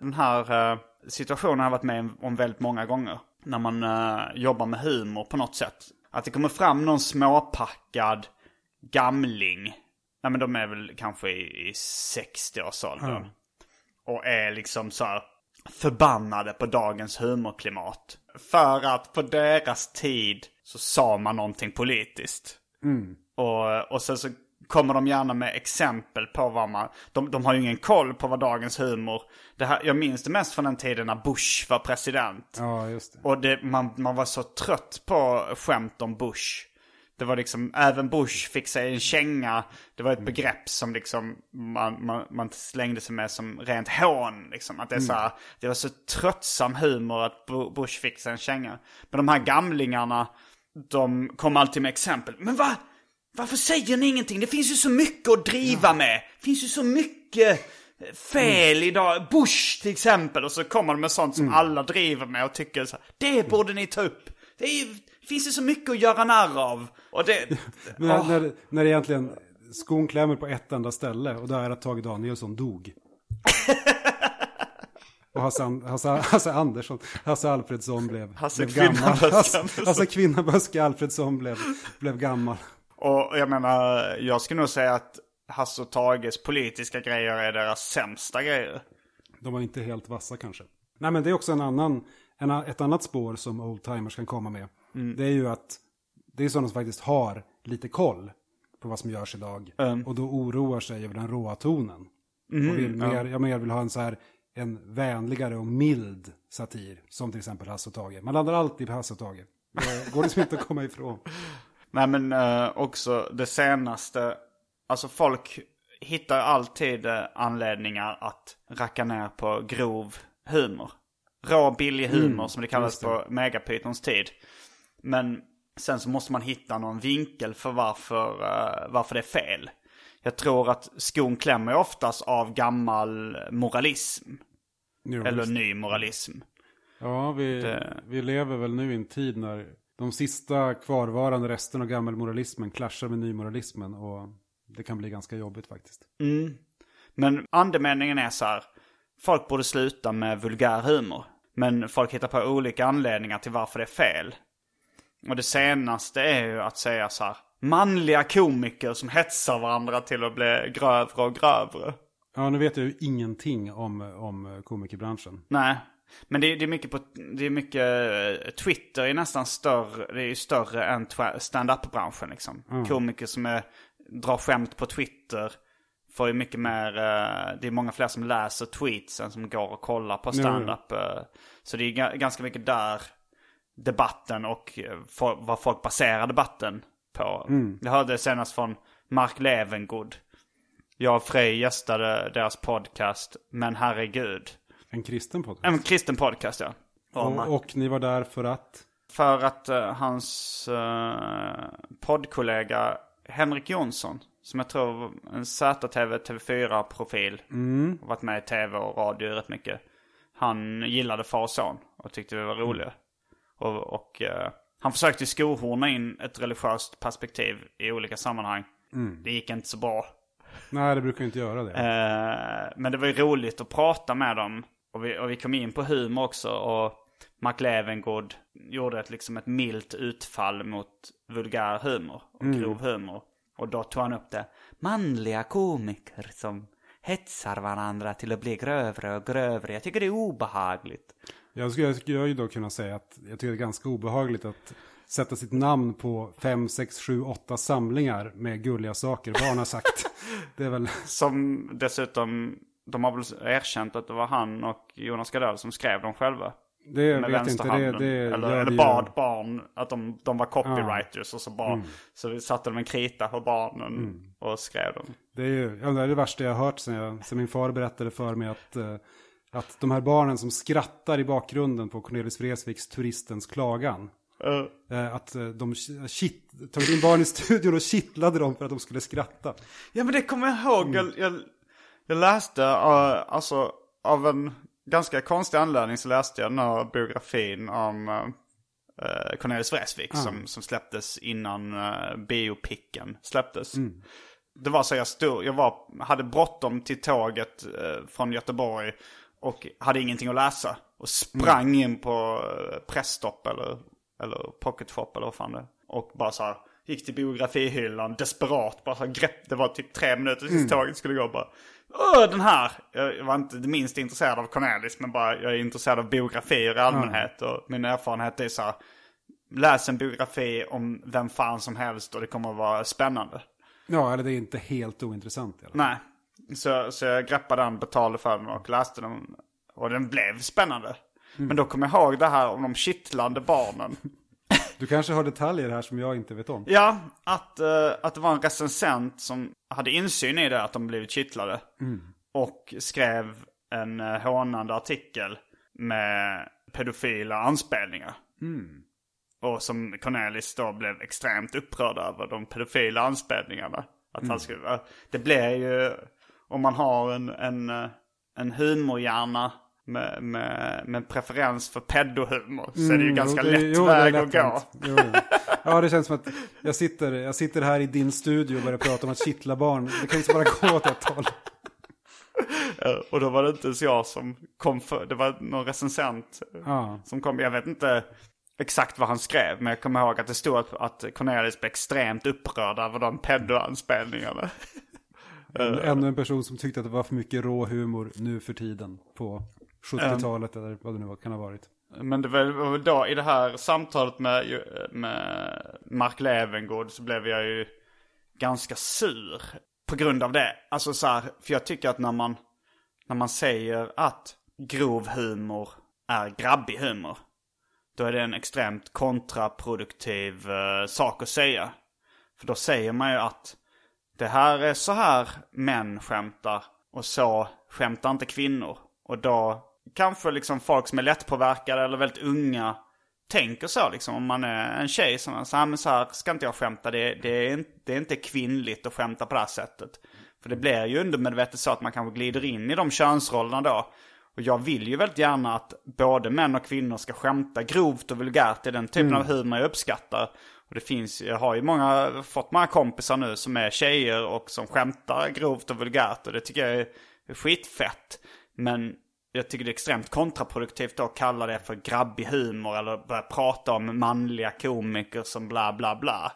Den här eh, situationen har jag varit med om väldigt många gånger. När man eh, jobbar med humor på något sätt. Att det kommer fram någon småpackad gamling. Nej men de är väl kanske i, i 60-årsåldern. Och är liksom så här förbannade på dagens humorklimat. För att på deras tid så sa man någonting politiskt. Och, och sen så kommer de gärna med exempel på vad man... De, de har ju ingen koll på vad dagens humor... Det här, jag minns det mest från den tiden när Bush var president. Ja, just det. Och det, man, man var så trött på skämt om Bush. Det var liksom, även Bush fick sig en känga. Det var ett begrepp som liksom man, man, man slängde sig med som rent hån. Liksom. Att det, är så här, det var så tröttsam humor att Bu- Bush fick sig en känga. Men de här gamlingarna, de kom alltid med exempel. Men va? Varför säger ni ingenting? Det finns ju så mycket att driva med. Det finns ju så mycket fel idag. Bush till exempel. Och så kommer de med sånt som alla driver med och tycker så här, Det borde ni ta upp. Det, är ju, finns ju så mycket att göra narr av. Och det... (laughs) Men Åh. när, när det egentligen skon klämmer på ett enda ställe och det är att Tage Danielsson dog. (laughs) och Hasse, Hasse, Hasse Andersson, Hasse Alfredsson blev, Hasse blev gammal. Hasse. Hasse Kvinnaböske Alfredsson blev, blev gammal. Och jag menar, jag skulle nog säga att Hasse och Tages politiska grejer är deras sämsta grejer. De var inte helt vassa kanske. Nej men det är också en annan, en, ett annat spår som oldtimers kan komma med. Det är ju att det är sådana som faktiskt har lite koll på vad som görs idag. Och då oroar sig över den råa tonen. och vill mer, jag mer vill ha en så här en vänligare och mild satir. Som till exempel Hasse och Tage. Man landar alltid på Hasse och Tage. Det går liksom inte att komma ifrån. (laughs) Nej men eh, också det senaste, alltså folk hittar alltid eh, anledningar att racka ner på grov humor. Rå billig humor som det kallades på Megapythons tid. Men sen så måste man hitta någon vinkel för varför, eh, varför det är fel. Jag tror att skon klämmer oftast av gammal moralism. Jo, Eller visst. ny moralism. Ja, vi, Det- vi lever väl nu i en tid när de sista kvarvarande resterna av gammelmoralismen klaschar med nymoralismen. Och det kan bli ganska jobbigt faktiskt. Men andemeningen är så här. Folk borde sluta med vulgär humor. Men folk hittar på olika anledningar till varför det är fel. Och det senaste är ju att säga så här. Manliga komiker som hetsar varandra till att bli grövre och grövre. Ja, nu vet jag ju ingenting om, om komikerbranschen. Nej. Men det, det är mycket på, det är mycket, eh, Twitter är nästan större, det är ju större än stand-up-branschen liksom. Komiker som är, drar skämt på Twitter får ju mycket mer, eh, det är många fler som läser tweets än som går och kollar på stand-up. eh. Så det är ga- ganska mycket där debatten och vad folk baserar debatten på. Jag hörde senast från Mark Levengood. Jag och Frej gästade deras podcast, men herregud. En kristen podcast. En kristen podcast ja. och, och ni var där för att? För att eh, hans uh, poddkollega Henrik Jonsson, som jag tror var en ZTV TV4-profil, har varit med i tv och radio rätt mycket. Han gillade far och son och tyckte vi var roliga. Och, och eh, han försökte skohorna in ett religiöst perspektiv i olika sammanhang. Det gick inte så bra. Nej, det brukar inte göra det. Men det var ju roligt att prata med dem. Och vi, och vi kom in på humor också. Och Mark Levengood gjorde ett, liksom ett milt utfall mot vulgär humor och grov humor. Och då tog han upp det. Manliga komiker som hetsar varandra till att bli grövre och grövre. Jag tycker det är obehagligt. Jag skulle, jag skulle ju då kunna säga att jag tycker det är ganska obehagligt att sätta sitt namn på fem, sex, sju, åtta samlingar med gulliga saker barn har sagt. (laughs) det är väl, Som dessutom, de har väl erkänt att det var han och Jonas Gardell som skrev dem själva. det med vet inte. Det, det eller gör eller bad barn att de, de var copywriters och så bara Mm. så satte de en krita på barnen och skrev dem. Det är ju ja, det är det värsta jag har hört sen, jag, sen min far berättade för mig att, eh, att de här barnen som skrattar i bakgrunden på Cornelis Vreeswijks Turistens klagan. eh, att eh, de shit, tagit in barn i studion och kittlade dem för att de skulle skratta. Ja men det kommer jag ihåg. Jag, jag, Jag läste, uh, alltså av en ganska konstig anledning så läste jag den här biografin om uh, Cornelis Vreeswijk som, som släpptes innan uh, biopicken släpptes. Det var så jag stod, jag var, hade bråttom till tåget uh, från Göteborg och hade ingenting att läsa. Och sprang in på uh, Pressstopp eller, eller Pocket Shop eller vad fan det. Och bara så här, gick till biografihyllan desperat. Bara så här, grepp, det var typ tre minuter tills tåget skulle gå bara. Åh, den här! Jag var inte det minst intresserad av Cornelis men bara jag är intresserad av biografier i allmänhet. Och min erfarenhet är så här, läs en biografi om vem fan som helst och det kommer att vara spännande. Ja, eller det är inte helt ointressant. Eller? Nej. Så, så jag greppade den, betalade för den och läste den. Och den blev spännande. Men då kom jag ihåg det här om de kittlande barnen. (laughs) Du kanske har detaljer här som jag inte vet om. Ja, att, eh, att det var en recensent som hade insyn i det, att de blivit kittlade. Och skrev en uh, hånande artikel med pedofila anspelningar. Och som Cornelis då blev extremt upprörd över, de pedofila anspelningarna. Att han skulle, det blir ju, om man har en, en, eh, en humorhjärna med, med, med preferens för pedohumor så är det ju ganska Mm, det- lätt jo, är väg lätt att gå. Jo. Ja, det känns som att jag sitter, jag sitter här i din studio och börjar prata om att kittla barn. Det kan ju inte bara gå åt ett håll. Och då var det inte ens jag som kom för, det var någon recensent Ja. som kom. Jag vet inte exakt vad han skrev, men jag kommer ihåg att det stod att, att Cornelis blev extremt upprörd över de pedoanspelningarna. Ännu en person som tyckte att det var för mycket rå humor nu för tiden på 70-talet eller vad det nu kan ha varit. Men det var väl då i det här samtalet med, med Mark Levengood så blev jag ju ganska sur på grund av det. Alltså så här, för jag tycker att när man, när man säger att grov humor är grabbig humor. Då är det en extremt kontraproduktiv eh, sak att säga. För då säger man ju att det här är så här män skämtar och så skämtar inte kvinnor. Och då kanske liksom folk som är lättpåverkade eller väldigt unga tänker så liksom. Om man är en tjej som så här, men så här ska inte jag skämta. Det, det, är inte, det är inte kvinnligt att skämta på det här sättet. För det blir ju undermedvetet så att man kanske glider in i de könsrollerna då. Och jag vill ju väldigt gärna att både män och kvinnor ska skämta grovt och vulgärt. Är den typen av humor jag uppskattar. Och det finns, jag har ju många, fått många kompisar nu som är tjejer och som skämtar grovt och vulgärt. Och det tycker jag är skitfett. Men jag tycker det är extremt kontraproduktivt att kalla det för grabbig humor. Eller börja prata om manliga komiker som bla bla bla.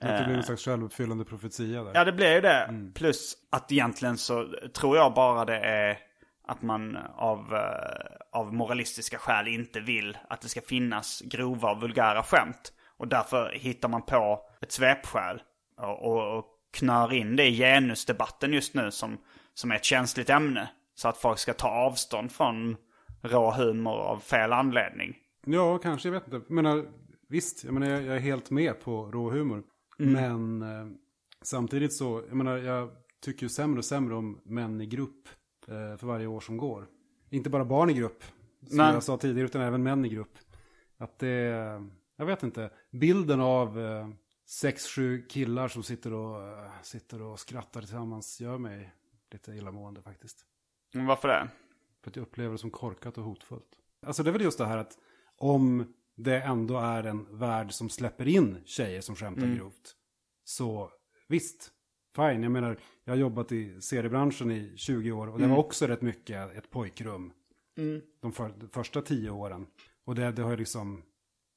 Att det blir en slags självuppfyllande profetia där. Ja, det blir ju det. Plus att egentligen så tror jag bara det är att man av, eh, av moralistiska skäl inte vill att det ska finnas grova och vulgära skämt. Och därför hittar man på ett svepskäl och, och, och knör in det i genusdebatten just nu som, som är ett känsligt ämne. Så att folk ska ta avstånd från rå humor av fel anledning. Ja, kanske, jag vet inte. Jag menar, visst, jag, menar, jag, är helt med på rå humor. Men eh, samtidigt så, jag menar, jag tycker ju sämre och sämre om män i grupp eh, för varje år som går. Inte bara barn i grupp, som Nej. jag sa tidigare, utan även män i grupp. Att det, jag vet inte, bilden av eh, sex, sju killar som sitter och, eh, sitter och skrattar tillsammans gör mig lite illamående faktiskt. Men varför det? För att jag upplever det som korkat och hotfullt. Alltså det är väl just det här att om det ändå är en värld som släpper in tjejer som skämtar grovt. Så visst, fine. Jag menar, jag har jobbat i seriebranschen i 20 år och det var också rätt mycket ett pojkrum. De, för, de första tio åren. Och det, det har ju liksom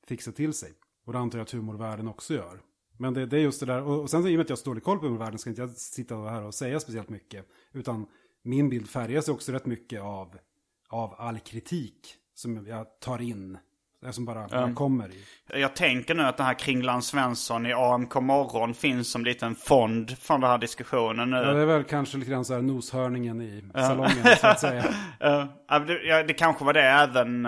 fixat till sig. Och det antar jag att humorvärlden också gör. Men det, det är just det där, och, och sen i och med att jag har dålig koll på humorvärlden ska inte jag sitta här och säga speciellt mycket. Utan min bild färgas också rätt mycket av, av all kritik som jag tar in. Det som bara, bara kommer i. Jag tänker nu att den här Kringland Svensson i AMK morgon finns som liten fond från den här diskussionen nu. Ja, det är väl kanske lite grann så här noshörningen i salongen så att säga. Eh, (laughs) ja, det, ja, det kanske var det även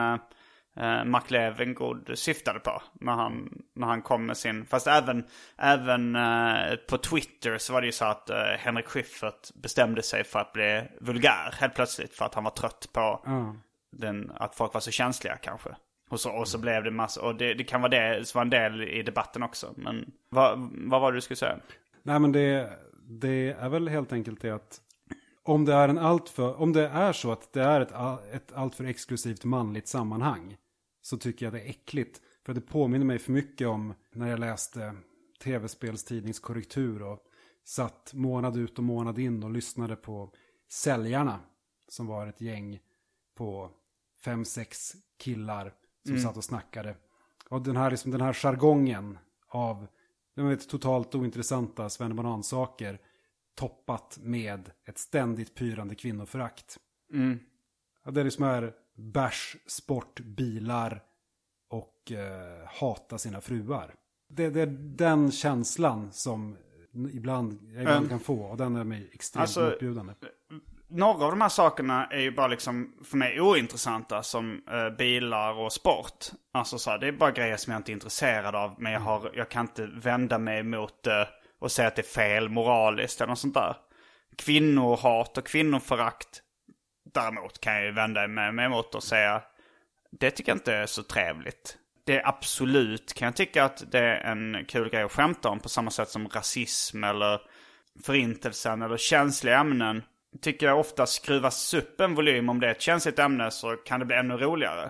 uh, Mark Levengood syftade på. När han, när han kom med sin... Fast även, även eh, på Twitter så var det ju så att uh, Henrik Schyffert bestämde sig för att bli vulgär helt plötsligt. För att han var trött på den, att folk var så känsliga kanske. Och så, och så blev det massa... Och det, det kan vara det som var en del i debatten också. Men vad, vad var det du skulle säga? Nej men det, det är väl helt enkelt det att om det är en alltför, om det är så att det är ett, ett alltför exklusivt manligt sammanhang så tycker jag det är äckligt. För det påminner mig för mycket om när jag läste tv-spelstidningskorrektur och satt månad ut och månad in och lyssnade på Säljarna som var ett gäng på fem, sex killar som satt och snackade. Och den här, liksom, den här jargongen av vet, totalt ointressanta svennebanansaker toppat med ett ständigt pyrande kvinnoförakt. Ja, det är liksom här bärs, sport, bilar och eh, hata sina fruar. Det, det är den känslan som ibland, jag ibland Mm. kan få och den är mig extremt Alltså, motbjudande. Några av de här sakerna är ju bara liksom för mig ointressanta som eh, bilar och sport. Alltså så här, det är bara grejer som jag inte är intresserad av. Men jag, har, jag kan inte vända mig mot det och säga att det är fel moraliskt eller något sånt där. Kvinnohat och kvinnoförakt däremot kan jag ju vända mig mig emot och säga det tycker jag inte är så trevligt. Det är absolut kan jag tycka att det är en kul grej att skämta om på samma sätt som rasism eller förintelsen eller känsliga ämnen. Tycker jag ofta skruvas upp en volym om det är ett känsligt ämne så kan det bli ännu roligare.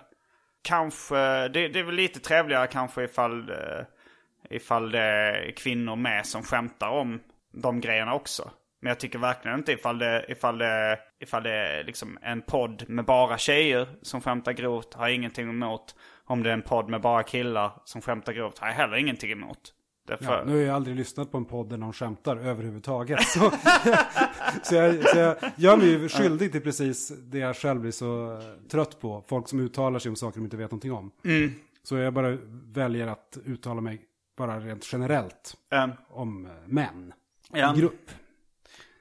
Kanske, det, det är väl lite trevligare kanske ifall, eh, ifall det är kvinnor med som skämtar om de grejerna också. Men jag tycker verkligen inte ifall det, ifall det, ifall det är liksom en podd med bara tjejer som skämtar grovt har jag ingenting emot. Om det är en podd med bara killar som skämtar grovt har jag heller ingenting emot. Därför, Ja, nu har jag aldrig lyssnat på en podd där någon skämtar överhuvudtaget. Så, (laughs) så, jag, så jag gör mig ju skyldig till precis det jag själv blir så trött på. Folk som uttalar sig om saker de inte vet någonting om. Så jag bara väljer att uttala mig bara rent generellt Ehm, om män Ja. grupp.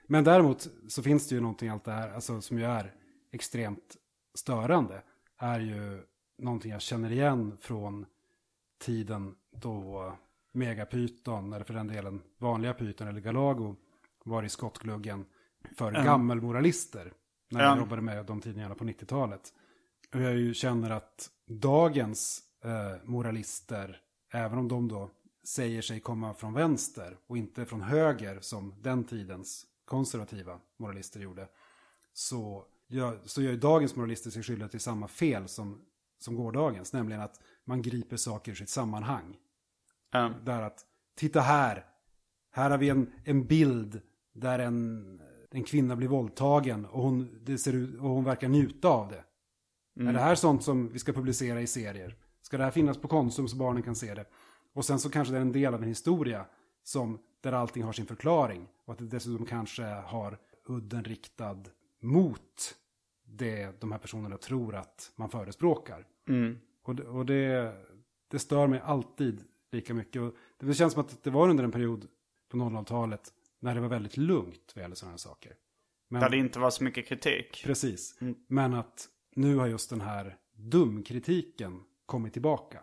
Men däremot så finns det ju någonting allt det här, alltså som ju är extremt störande, är ju någonting jag känner igen från tiden då Megapyton, eller för den delen vanliga Python eller Galago, var i skottgluggen för gammelmoralister. När jag Ja. jobbade med de tidningarna på 90-talet. Och jag ju känner att dagens eh, moralister, även om de då säger sig komma från vänster och inte från höger som den tidens konservativa moralister gjorde, så gör, så gör dagens moralister sig skyldiga till samma fel som, som gårdagens, nämligen att man griper saker ur sitt sammanhang. ehm, Där att, titta här, här har vi en, en bild där en, en kvinna blir våldtagen och hon, det ser ut, och hon verkar njuta av det. Är det här sånt som vi ska publicera i serier? Ska det här finnas på Konsum så barnen kan se det? Och sen så kanske det är en del av en historia som, där allting har sin förklaring. Och att det dessutom kanske har udden riktad mot det de här personerna tror att man förespråkar. Och, det, och det, det stör mig alltid lika mycket. Och det känns som att det var under en period på 00-talet när det var väldigt lugnt vad gäller sådana här saker. Men, där det inte var så mycket kritik. Precis. Men att nu har just den här dumkritiken kommit tillbaka.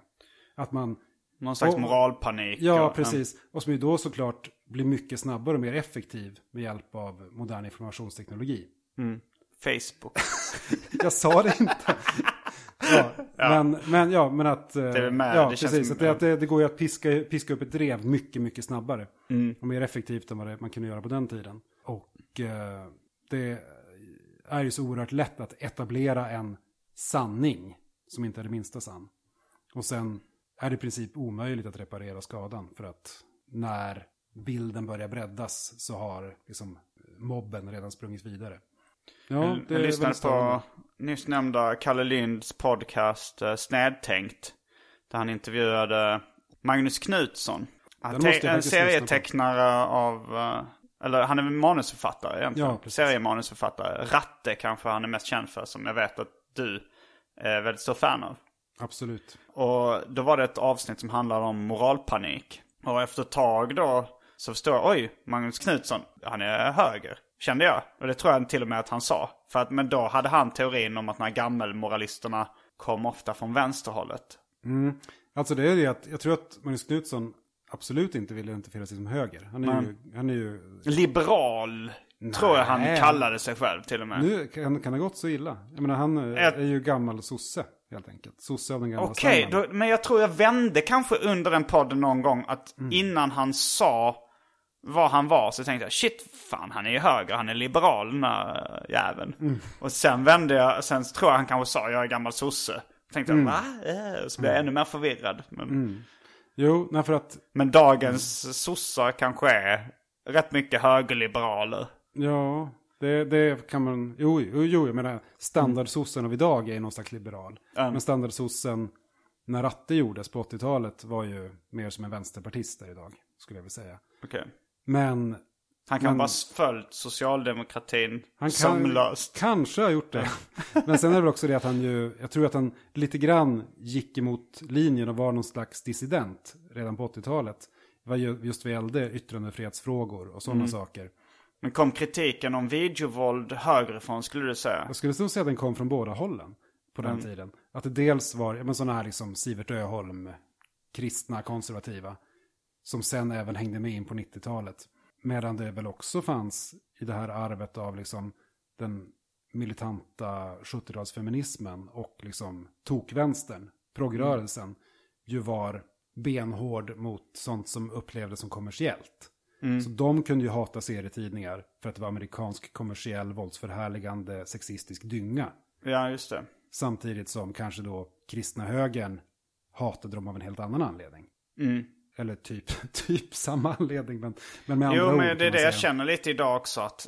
Att man, Någon slags Och- moralpanik. ja och- precis, och som ju då såklart blir mycket snabbare och mer effektiv med hjälp av modern informationsteknologi. Facebook. (laughs) Jag sa det inte. (laughs) Ja, Men, men, ja, men att... eh, är med, ja, det precis. Att det, det, det går ju att piska, piska upp ett drev mycket, mycket snabbare. Mm. Och mer effektivt än vad det, man kunde göra på den tiden. Och eh, det är ju så oerhört lätt att etablera en sanning som inte är det minsta sann. Och sen är det i princip omöjligt att reparera skadan. För att när bilden börjar breddas så har liksom mobben redan sprungit vidare. Ja, jag, lyssnade på nyss nämnda Kalle Linds podcast uh, Snädtänkt. Där han intervjuade Magnus Knutsson. En serietecknare av, eh, eller han är manusförfattare egentligen. Ja. Seriemanusförfattare. Ratte kanske han är mest känd för, som jag vet att du är väldigt stor fan av. Absolut. Och då var det ett avsnitt som handlade om moralpanik. Och efter ett tag då så förstår jag, oj, Magnus Knutsson, han är höger. Kände jag. Och det tror jag till och med att han sa. För att, men då hade han teorin om att de här gammelmoralisterna kom ofta från vänsterhållet. Alltså det är det att jag tror att Magnus Knutsson absolut inte vill identifiera sig som höger. Han är, ju, han är ju... Liberal, tror jag han Nej. kallade sig själv till och med. Nu kan, kan det gått så illa. Jag menar han är, Ett- är ju gammal sosse helt enkelt. Sosse av den gamla Okej, då- men jag tror jag vände kanske under den podden någon gång att Mm. innan han sa vad han var så tänkte jag shit fan han är ju höger, han är liberal den här jäveln. Och sen vände jag, sen tror jag han kanske sa jag är gammal sosse. Tänkte jag va? Eh, Så blev jag ännu mer förvirrad. Men, Jo, nej för att, men dagens sossar kanske är rätt mycket högerliberaler. ja, det, det kan man, jo, jo, jo jag menar standardsossen av idag är någon slags liberal. Men standardsossen när Ratte gjordes på 80-talet var ju mer som en vänsterpartist där idag, skulle jag vilja säga. Okej. Men Han kan Men- bara följt socialdemokratin Han kan, sömlöst. kanske har gjort det. (laughs) Men sen är det väl också det att han ju, jag tror att han lite grann gick emot linjen och var någon slags dissident redan på 80-talet. Det var ju just vad gällde yttrandefrihetsfrågor och sådana saker. Men kom kritiken om videovåld högerifrån skulle du säga? Jag skulle nog säga att den kom från båda hållen på den tiden. Att det dels var men sådana här liksom Sivert Öholm, kristna, konservativa, som sen även hängde med in på 90-talet. Medan det väl också fanns i det här arvet av liksom den militanta 70-talsfeminismen och liksom tokvänstern, progrörelsen, ju var benhård mot sånt som upplevdes som kommersiellt. Så de kunde ju hata serietidningar för att det var amerikansk kommersiell våldsförhärligande sexistisk dynga. Ja, just det. Samtidigt som kanske då kristna högern hatade dem av en helt annan anledning. Eller typ, (laughs) typ samma anledning, men, men med andra Jo, ord. men kan det är det jag säga. känner lite idag också. Att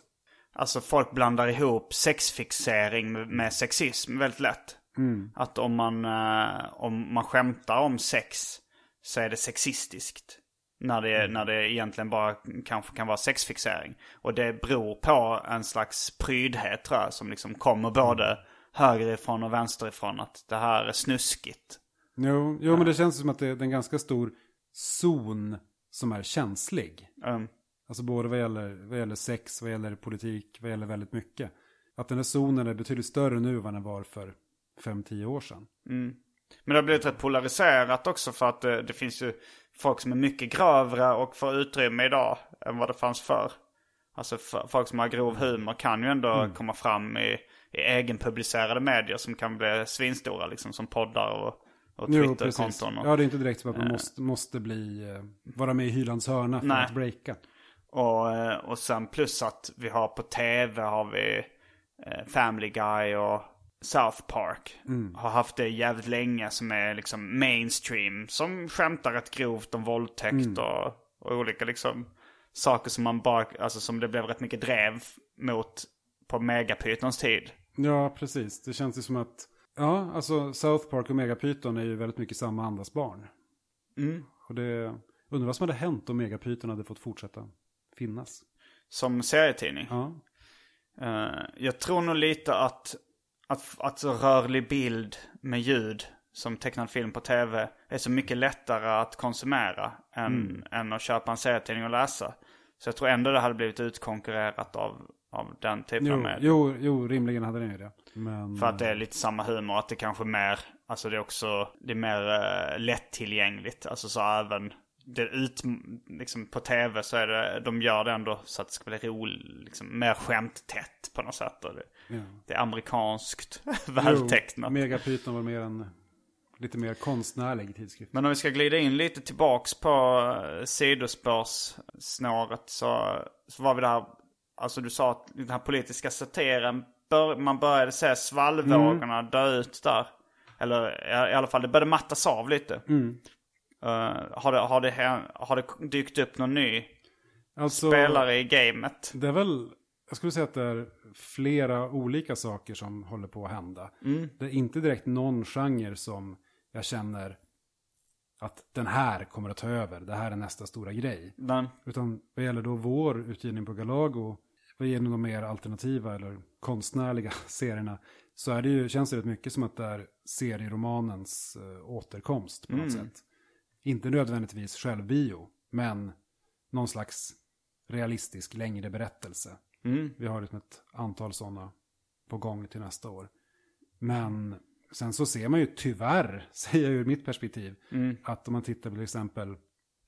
alltså, folk blandar ihop sexfixering med, med sexism väldigt lätt. Mm. Att om man, eh, om man skämtar om sex så är det sexistiskt. När det, Mm. när det egentligen bara kanske kan vara sexfixering. Och det beror på en slags prydhet tror jag. Som liksom kommer både Mm. högerifrån och vänsterifrån. Att det här är snuskigt. Jo, jo men det känns som att det är en ganska stor zon som är känslig. Um, Alltså både vad gäller, vad gäller sex, vad gäller politik, vad gäller väldigt mycket. Att den här zonen är betydligt större nu än vad den var för 5-10 år sedan. Men det har blivit rätt polariserat också för att det, det finns ju folk som är mycket grövre och får utrymme idag än vad det fanns förr. Alltså f- folk som har grov humor kan ju ändå komma fram i, i egenpublicerade medier som kan bli svinstora liksom som poddar och, och. Twitterkonton. Och, Ja, det är inte direkt som att man måste, måste bli, eh, vara med i Hylands hörna för Nej. att breaka. och, eh, och sen plus att vi har på tv har vi eh, Family Guy och South Park. Har haft det jävligt länge som är liksom mainstream. Som skämtar rätt grovt om våldtäkt och, och olika liksom saker som man bara, alltså som det blev rätt mycket drev mot på Megapytons tid. Ja, precis. Det känns ju som att, ja, alltså South Park och Megapyton är ju väldigt mycket samma andas barn. Och det, undrar vad som hade hänt om Megapyton hade fått fortsätta finnas. Som serietidning. Ja, Eh, jag tror nog lite att, att, att så rörlig bild med ljud som tecknad film på tv är så mycket lättare att konsumera än, än att köpa en serietidning och läsa. Så jag tror ändå det hade blivit utkonkurrerat av, av den typen av jo, medier. jo, jo, rimligen hade den ju det. Men, För att det är lite samma humor, att det kanske är mer, alltså det är också, det är mer uh, lättillgängligt. Alltså så även, det ut, liksom på tv så är det, de gör det ändå så att det ska bli roligt, liksom mer skämttätt på något sätt. Och det, Ja. det är amerikanskt (laughs) vältecknat. Megapyton var mer en lite mer konstnärlig tidskrift. Men om vi ska glida in lite tillbaks på eh, sidospårssnåret så, så var vi där, alltså du sa att den här politiska satiren, bör, man började se svallvågorna dö ut där. Eller i, alla fall, det började mattas av lite. Eh, har, det, har, det, har det dykt upp någon ny Alltså, spelare i gamet? det är väl, jag skulle säga att det är flera olika saker som håller på att hända. Det är inte direkt någon genre som jag känner att den här kommer att ta över. Det här är nästa stora grej. Men, Utan vad gäller då vår utgivning på Galago, vad gäller de mer alternativa eller konstnärliga (laughs) serierna, så är det ju, känns det rätt mycket som att det är serieromanens eh, återkomst på något sätt. Inte nödvändigtvis självbio, men någon slags realistisk längre berättelse. Vi har liksom ett antal sådana på gång till nästa år. Men sen så ser man ju tyvärr, (laughs) säger jag ur mitt perspektiv, att om man tittar på till exempel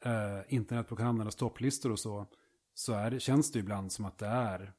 eh, internetbokhandlarnas topplistor och så, så är känns det ibland som att det är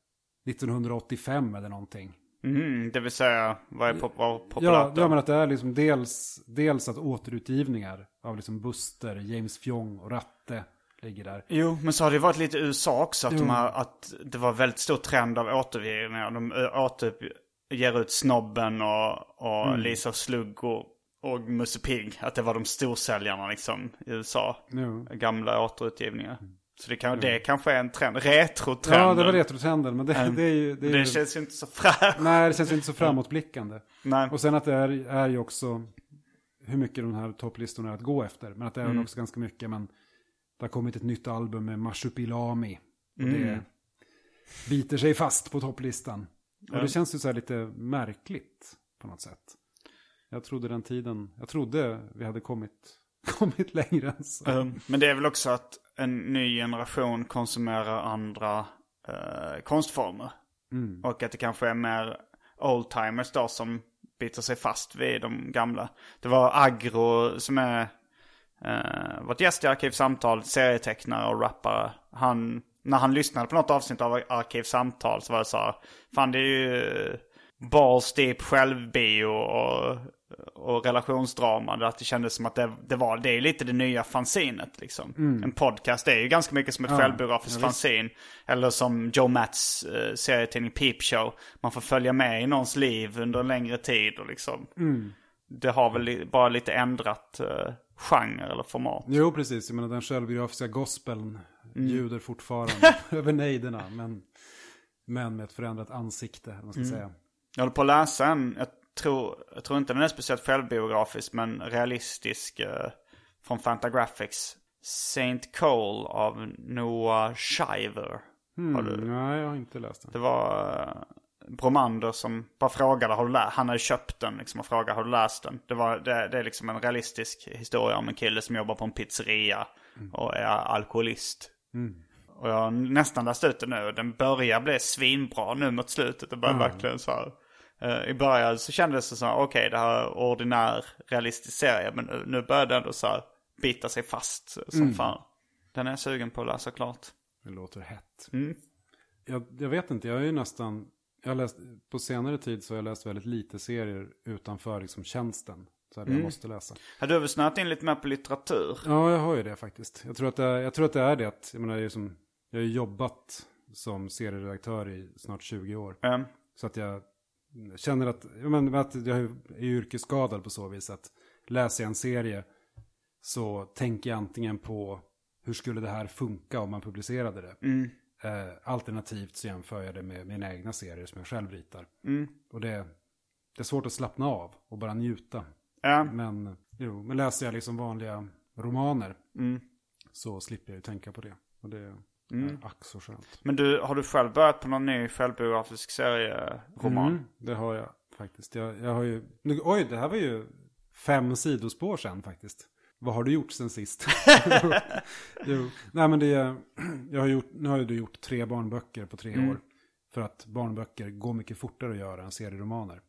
1985 eller någonting. Mm, det vill säga, vad är pop- vad är populärt Ja, ja, men att det är liksom dels, dels att återutgivningar av liksom Buster, James Fjong och Ratte ligger där. Jo, men så har det varit lite i USA också. Att, Jo. de har, att det var väldigt stor trend av återgivningar. De återger ut Snobben och, och Mm. Lisa Slugg och, och Musse Pigg. Att det var de storsäljarna liksom i USA. Jo. Gamla återutgivningar. Så det, kan, det kanske är en trend. Retrotrenden. Ja, det var retrotrenden, men det, det är ju... Det är Det ju känns ju inte så fräscht. Nej, det känns inte så framåtblickande. Nej. Och sen att det är, är ju också hur mycket de här topplistorna är att gå efter. Men att det är Mm. också ganska mycket, men det har kommit ett nytt album med Marsupilami. Och Mm. det biter sig fast på topplistan. Och det känns ju så här lite märkligt på något sätt. Jag trodde den tiden, jag trodde vi hade kommit, (laughs) kommit längre än så. Um, Men det är väl också att en ny generation konsumerar andra eh, konstformer. Mm. Och att det kanske är mer oldtimers då som biter sig fast vid de gamla. Det var Agro som är uh, vårt gäst i Arkivsamtal, serietecknare och rappare. Han, när han lyssnade på något avsnitt av Arkivsamtal så var det så här, fan det är ju balls deep självbio och, och relationsdrama. Att det kändes som att det, det var, det är lite det nya fanzinet liksom. En podcast är ju ganska mycket som ett självbiografiskt fanzin. Eller som Joe Matts eh, serietidning Peep Show. Man får följa med i någons liv under en längre tid och liksom. Det har väl bara lite ändrat eh, genre eller format. Jo, precis. Jag menar den självbiografiska gospeln Mm. ljuder fortfarande (laughs) över nejderna. Men, men med ett förändrat ansikte, eller man ska Mm. säga. Jag håller på att läsa en, jag tror, jag tror inte den är speciellt självbiografisk men realistisk eh, från Fantagraphics. Saint Cole av Noah Shiver. Har du? Nej, jag har inte läst den. Det var uh, Bromander som bara frågade har du läst Han hade köpt den liksom och frågade har du läst den. Det, var, det, det är liksom en realistisk historia om en kille som jobbar på en pizzeria och är alkoholist. Och jag har nästan läst ut den nu. Den börjar bli svinbra nu mot slutet. Det börjar verkligen så här. Eh, I början så kändes det så här, okej det här är ordinär realistisk serie. Men nu, nu börjar det ändå så här bita sig fast som fan. Den är jag sugen på att läsa klart. Det låter hett. Mm. Jag, jag vet inte, jag är ju nästan... Jag läst, på senare tid så har jag läst väldigt lite serier utanför liksom tjänsten. Så här, Mm. jag måste läsa. Har du väl snöat in lite mer på litteratur? Ja, jag har ju det faktiskt. Jag tror att det jag tror att det, är det. Att, jag, menar, jag, är som, jag har ju jobbat som serieredaktör i snart 20 år. Mm. Så att jag känner att, jag, menar, att jag är yrkesskadad på så vis. Att läser jag en serie så tänker jag antingen på hur skulle det här funka om man publicerade det. Eh, alternativt så jämför jag det med mina egna serier som jag själv ritar. Och det, det är svårt att slappna av och bara njuta. Ja. Men, jo, men läser jag liksom vanliga romaner så slipper jag ju tänka på det. Och det är ack så skönt. Men du, har du själv börjat på någon ny självbiografisk serieroman? Mm, det har jag faktiskt. Jag, jag har ju, nu, oj, det här var ju fem sidospår sen faktiskt. Vad har du gjort sen sist? (laughs) jo, nej men det, jag har gjort, nu har ju du gjort tre barnböcker på tre år. För att barnböcker går mycket fortare att göra än serieromaner.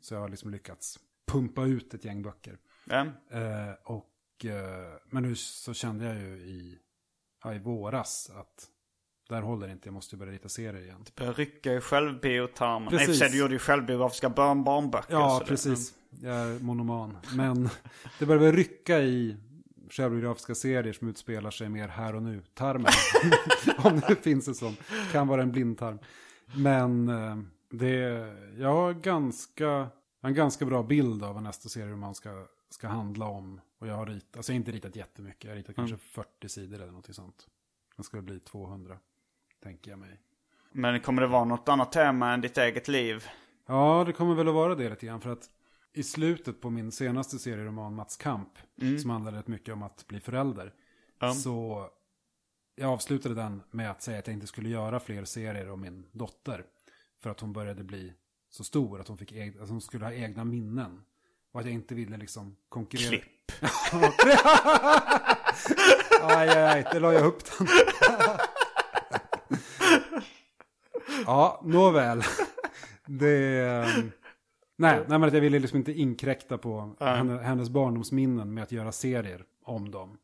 Så jag har liksom lyckats pumpa ut ett gäng böcker. Ja. Eh, och, eh, men nu så kände jag ju i, ja, i våras att där håller det inte, jag måste börja rita serier igen. Börjar rycka i självbiotarmen. Nej, i och för Precis. sig, du gjorde ju självbiografiska barn barnböcker. Ja, precis. Jag är monoman. Men det börjar väl rycka i självbiografiska serier som utspelar sig mer här och nu. Tarmen. (laughs) Om det finns en sån. Kan vara en blindtarm. Men eh, det, jag har ganska, en ganska bra bild av vad nästa serieroman ska, ska handla om. Och jag har ritat, alltså jag har inte ritat jättemycket. Jag har ritat kanske 40 sidor eller något sånt. Den ska bli 200, tänker jag mig. Men kommer det vara något annat tema än ditt eget liv? Ja, det kommer väl att vara det lite grann. För att i slutet på min senaste serieroman Mats Kamp, som handlar rätt mycket om att bli förälder, så jag avslutade den med att säga att jag inte skulle göra fler serier om min dotter. För att hon började bli så stor att hon, fick att hon skulle ha egna minnen. Och att jag inte ville liksom konkurrera. Klipp. (laughs) Aj, aj, aj, det la jag upp den. (laughs) ja, nåväl. Det... ehm, Nej, nej, men att jag ville liksom inte inkräkta på henne, hennes barndomsminnen med att göra serier om dem.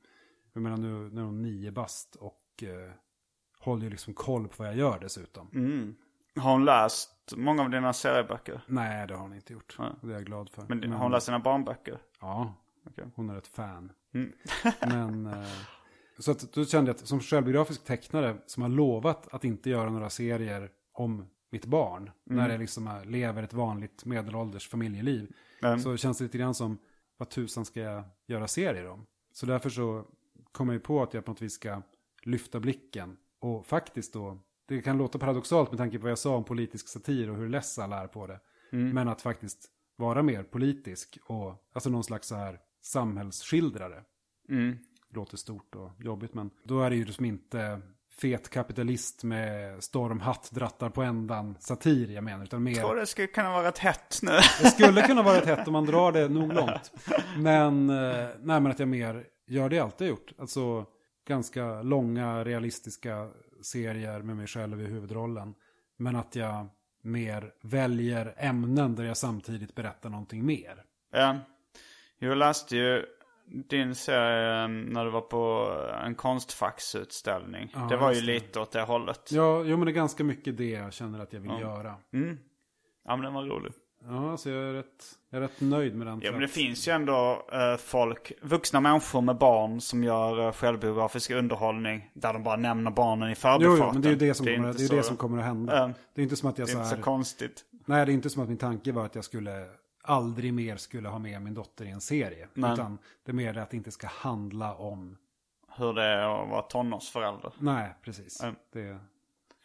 Jag menar nu, nu är hon nio bast och eh, håller ju liksom koll på vad jag gör dessutom. Har hon läst många av dina serieböcker? Nej, det har hon inte gjort. Nej. Det är jag glad för. Men, har hon läst dina barnböcker? Ja, Okej. hon är ett fan. Mm. (laughs) Men, eh, Så att, då kände jag att som självbiografisk tecknare som har lovat att inte göra några serier om mitt barn. När jag liksom är, lever ett vanligt medelålders familjeliv. Mm. Så känns det lite grann som, vad tusan ska jag göra serier om? Så därför så kom jag ju på att jag på något vis ska lyfta blicken. Och faktiskt då, det kan låta paradoxalt med tanke på vad jag sa om politisk satir och hur less alla är på det. Men att faktiskt vara mer politisk och alltså någon slags så här samhällsskildrare. Mm. Låter stort och jobbigt men då är det ju liksom inte fet kapitalist med stormhatt, drattar på ändan, satir jag menar. Utan Jag tror mer, det skulle kunna vara rätt hett nu. det skulle kunna vara ett hett om man drar det nog (laughs) långt. Men, eh, nej, men att jag mer gör det jag alltid gjort. Alltså ganska långa realistiska serier med mig själv i huvudrollen. Men att jag mer väljer ämnen där jag samtidigt berättar någonting mer. Ja. Jag läste ju din serie när du var på en konstfacksutställning. Ja, det var ju det. lite åt det hållet. Ja, jo, men det är ganska mycket det jag känner att jag vill göra. Mm. Ja men den var rolig. Ja, så jag är rätt, jag är rätt nöjd med den. Ja men det finns ju ändå eh, folk, vuxna människor med barn som gör uh, självbiografisk underhållning. Där de bara nämner barnen i Jo, förbifarten. jo, men det är ju det som, är kommer, det, är så- det som kommer att hända. Ja. Det är inte som att jag Det är så inte så här, konstigt. Nej, det är inte som att min tanke var att jag skulle aldrig mer skulle ha med min dotter i en serie. Nej. Utan det är mer det att det inte ska handla om... Hur det är att vara tonårsförälder. Nej, precis. Ja. Det är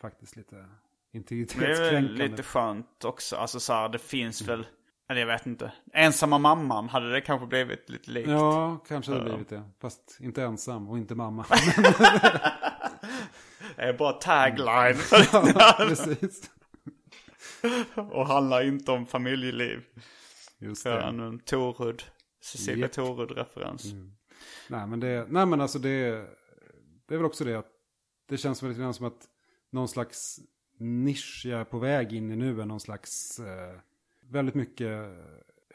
faktiskt lite Men det är integritetskränkande. lite skönt också. Alltså så här, det finns väl, eller jag vet inte. Ensamma mamman hade det kanske blivit lite likt. Ja, kanske hade det blivit det. Fast inte ensam och inte mamma. (laughs) Det är bara tagline. (laughs) ja, precis. och handlar inte om familjeliv. Just det. en, en Torhud. Cecilia Japp. Torhud-referens. Nej, men det, nej, men alltså det, det är väl också det att det känns väl lite grann som att någon slags nisch jag är på väg in i nu är någon slags eh, väldigt mycket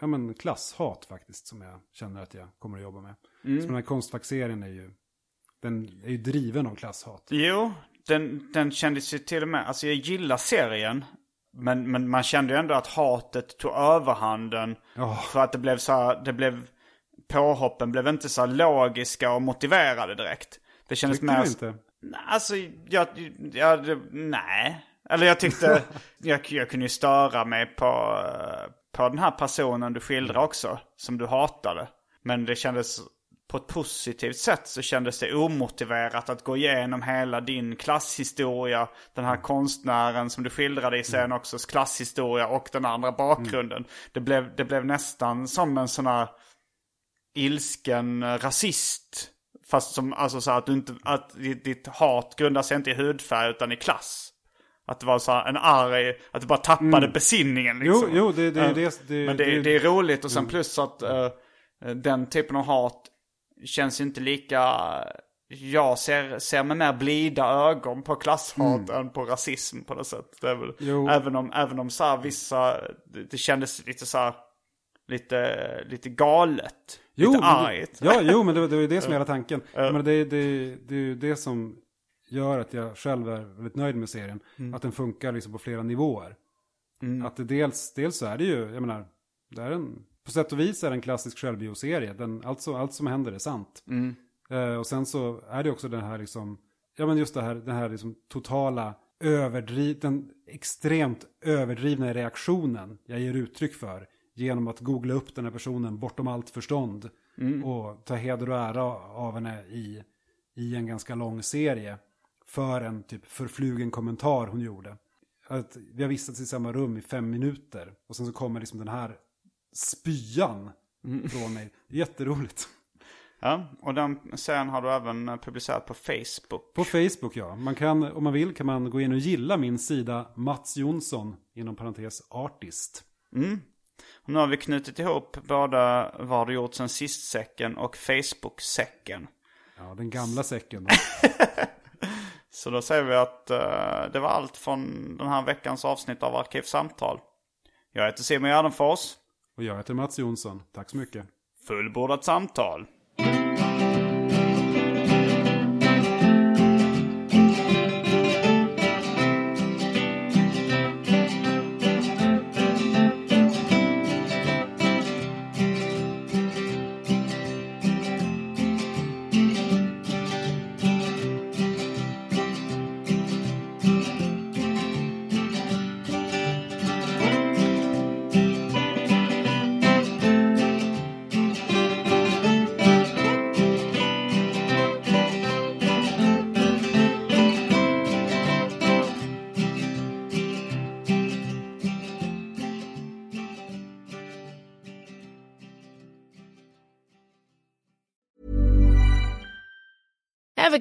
ja, men klasshat faktiskt som jag känner att jag kommer att jobba med. Så den här konstfaxserien är ju, den är ju driven av klasshat. Jo, den, den kändes ju till och med, alltså jag gillar serien. Men, men man kände ju ändå att hatet tog överhanden. Ja. För att det blev så här, det blev, påhoppen blev inte så logiska och motiverade direkt. Det kändes Tycker mer... du inte? Alltså, jag, jag, nej. Eller jag tyckte, jag, jag kunde ju störa mig på, eh, på den här personen du skildrar också, som du hatade. Men det kändes, på ett positivt sätt så kändes det omotiverat att gå igenom hela din klasshistoria, den här konstnären som du skildrade i serien också, klasshistoria och den andra bakgrunden. Det, blev, det blev nästan som en sån här ilsken rasist. Fast som, alltså så att du inte, att ditt, ditt hat grundar sig inte i hudfärg utan i klass. Att det var så en arg, att du bara tappade besinningen Jo, liksom. jo, det, det är Ja. ju det. det, Men det, det, det är roligt och sen plus att eh, den typen av hat känns inte lika... Jag ser, ser med mer blida ögon på klasshat än på rasism på något sätt. Det väl, Jo. även om, även om så här vissa, det, det kändes lite så här, lite, lite galet. Jo, lite men det- argt. Ja, jo, men det, det var ju det som är hela (laughs) tanken. Men det, det, det är ju det som gör att jag själv är väldigt nöjd med serien. Att den funkar liksom på flera nivåer. Att det dels, dels så är det ju, jag menar, det är en, på sätt och vis är det en klassisk självbioserie. Den, alltså, allt som händer är sant. Eh, och sen så är det också den här liksom, ja men just det här, den här liksom totala överdriv, den extremt överdrivna reaktionen jag ger uttryck för genom att googla upp den här personen bortom allt förstånd och ta heder och ära av henne i, i en ganska lång serie för en typ förflugen kommentar hon gjorde. Att vi har vistats i samma rum i fem minuter och sen så kommer liksom den här spyan från mig. Jätteroligt. Ja, och den serien har du även eh, publicerat på Facebook. På Facebook ja. Man kan, om man vill kan man gå in och gilla min sida Mats Jonsson inom parentes artist. Och nu har vi knutit ihop både Vad du gjort sen sist-säcken och Facebook-säcken. Ja, den gamla säcken. (laughs) Så då säger vi att eh, det var allt från den här veckans avsnitt av Arkivsamtal. Jag heter Simon Gärdenfors. Och jag heter Mats Jonsson. Tack så mycket. Fullbordat samtal.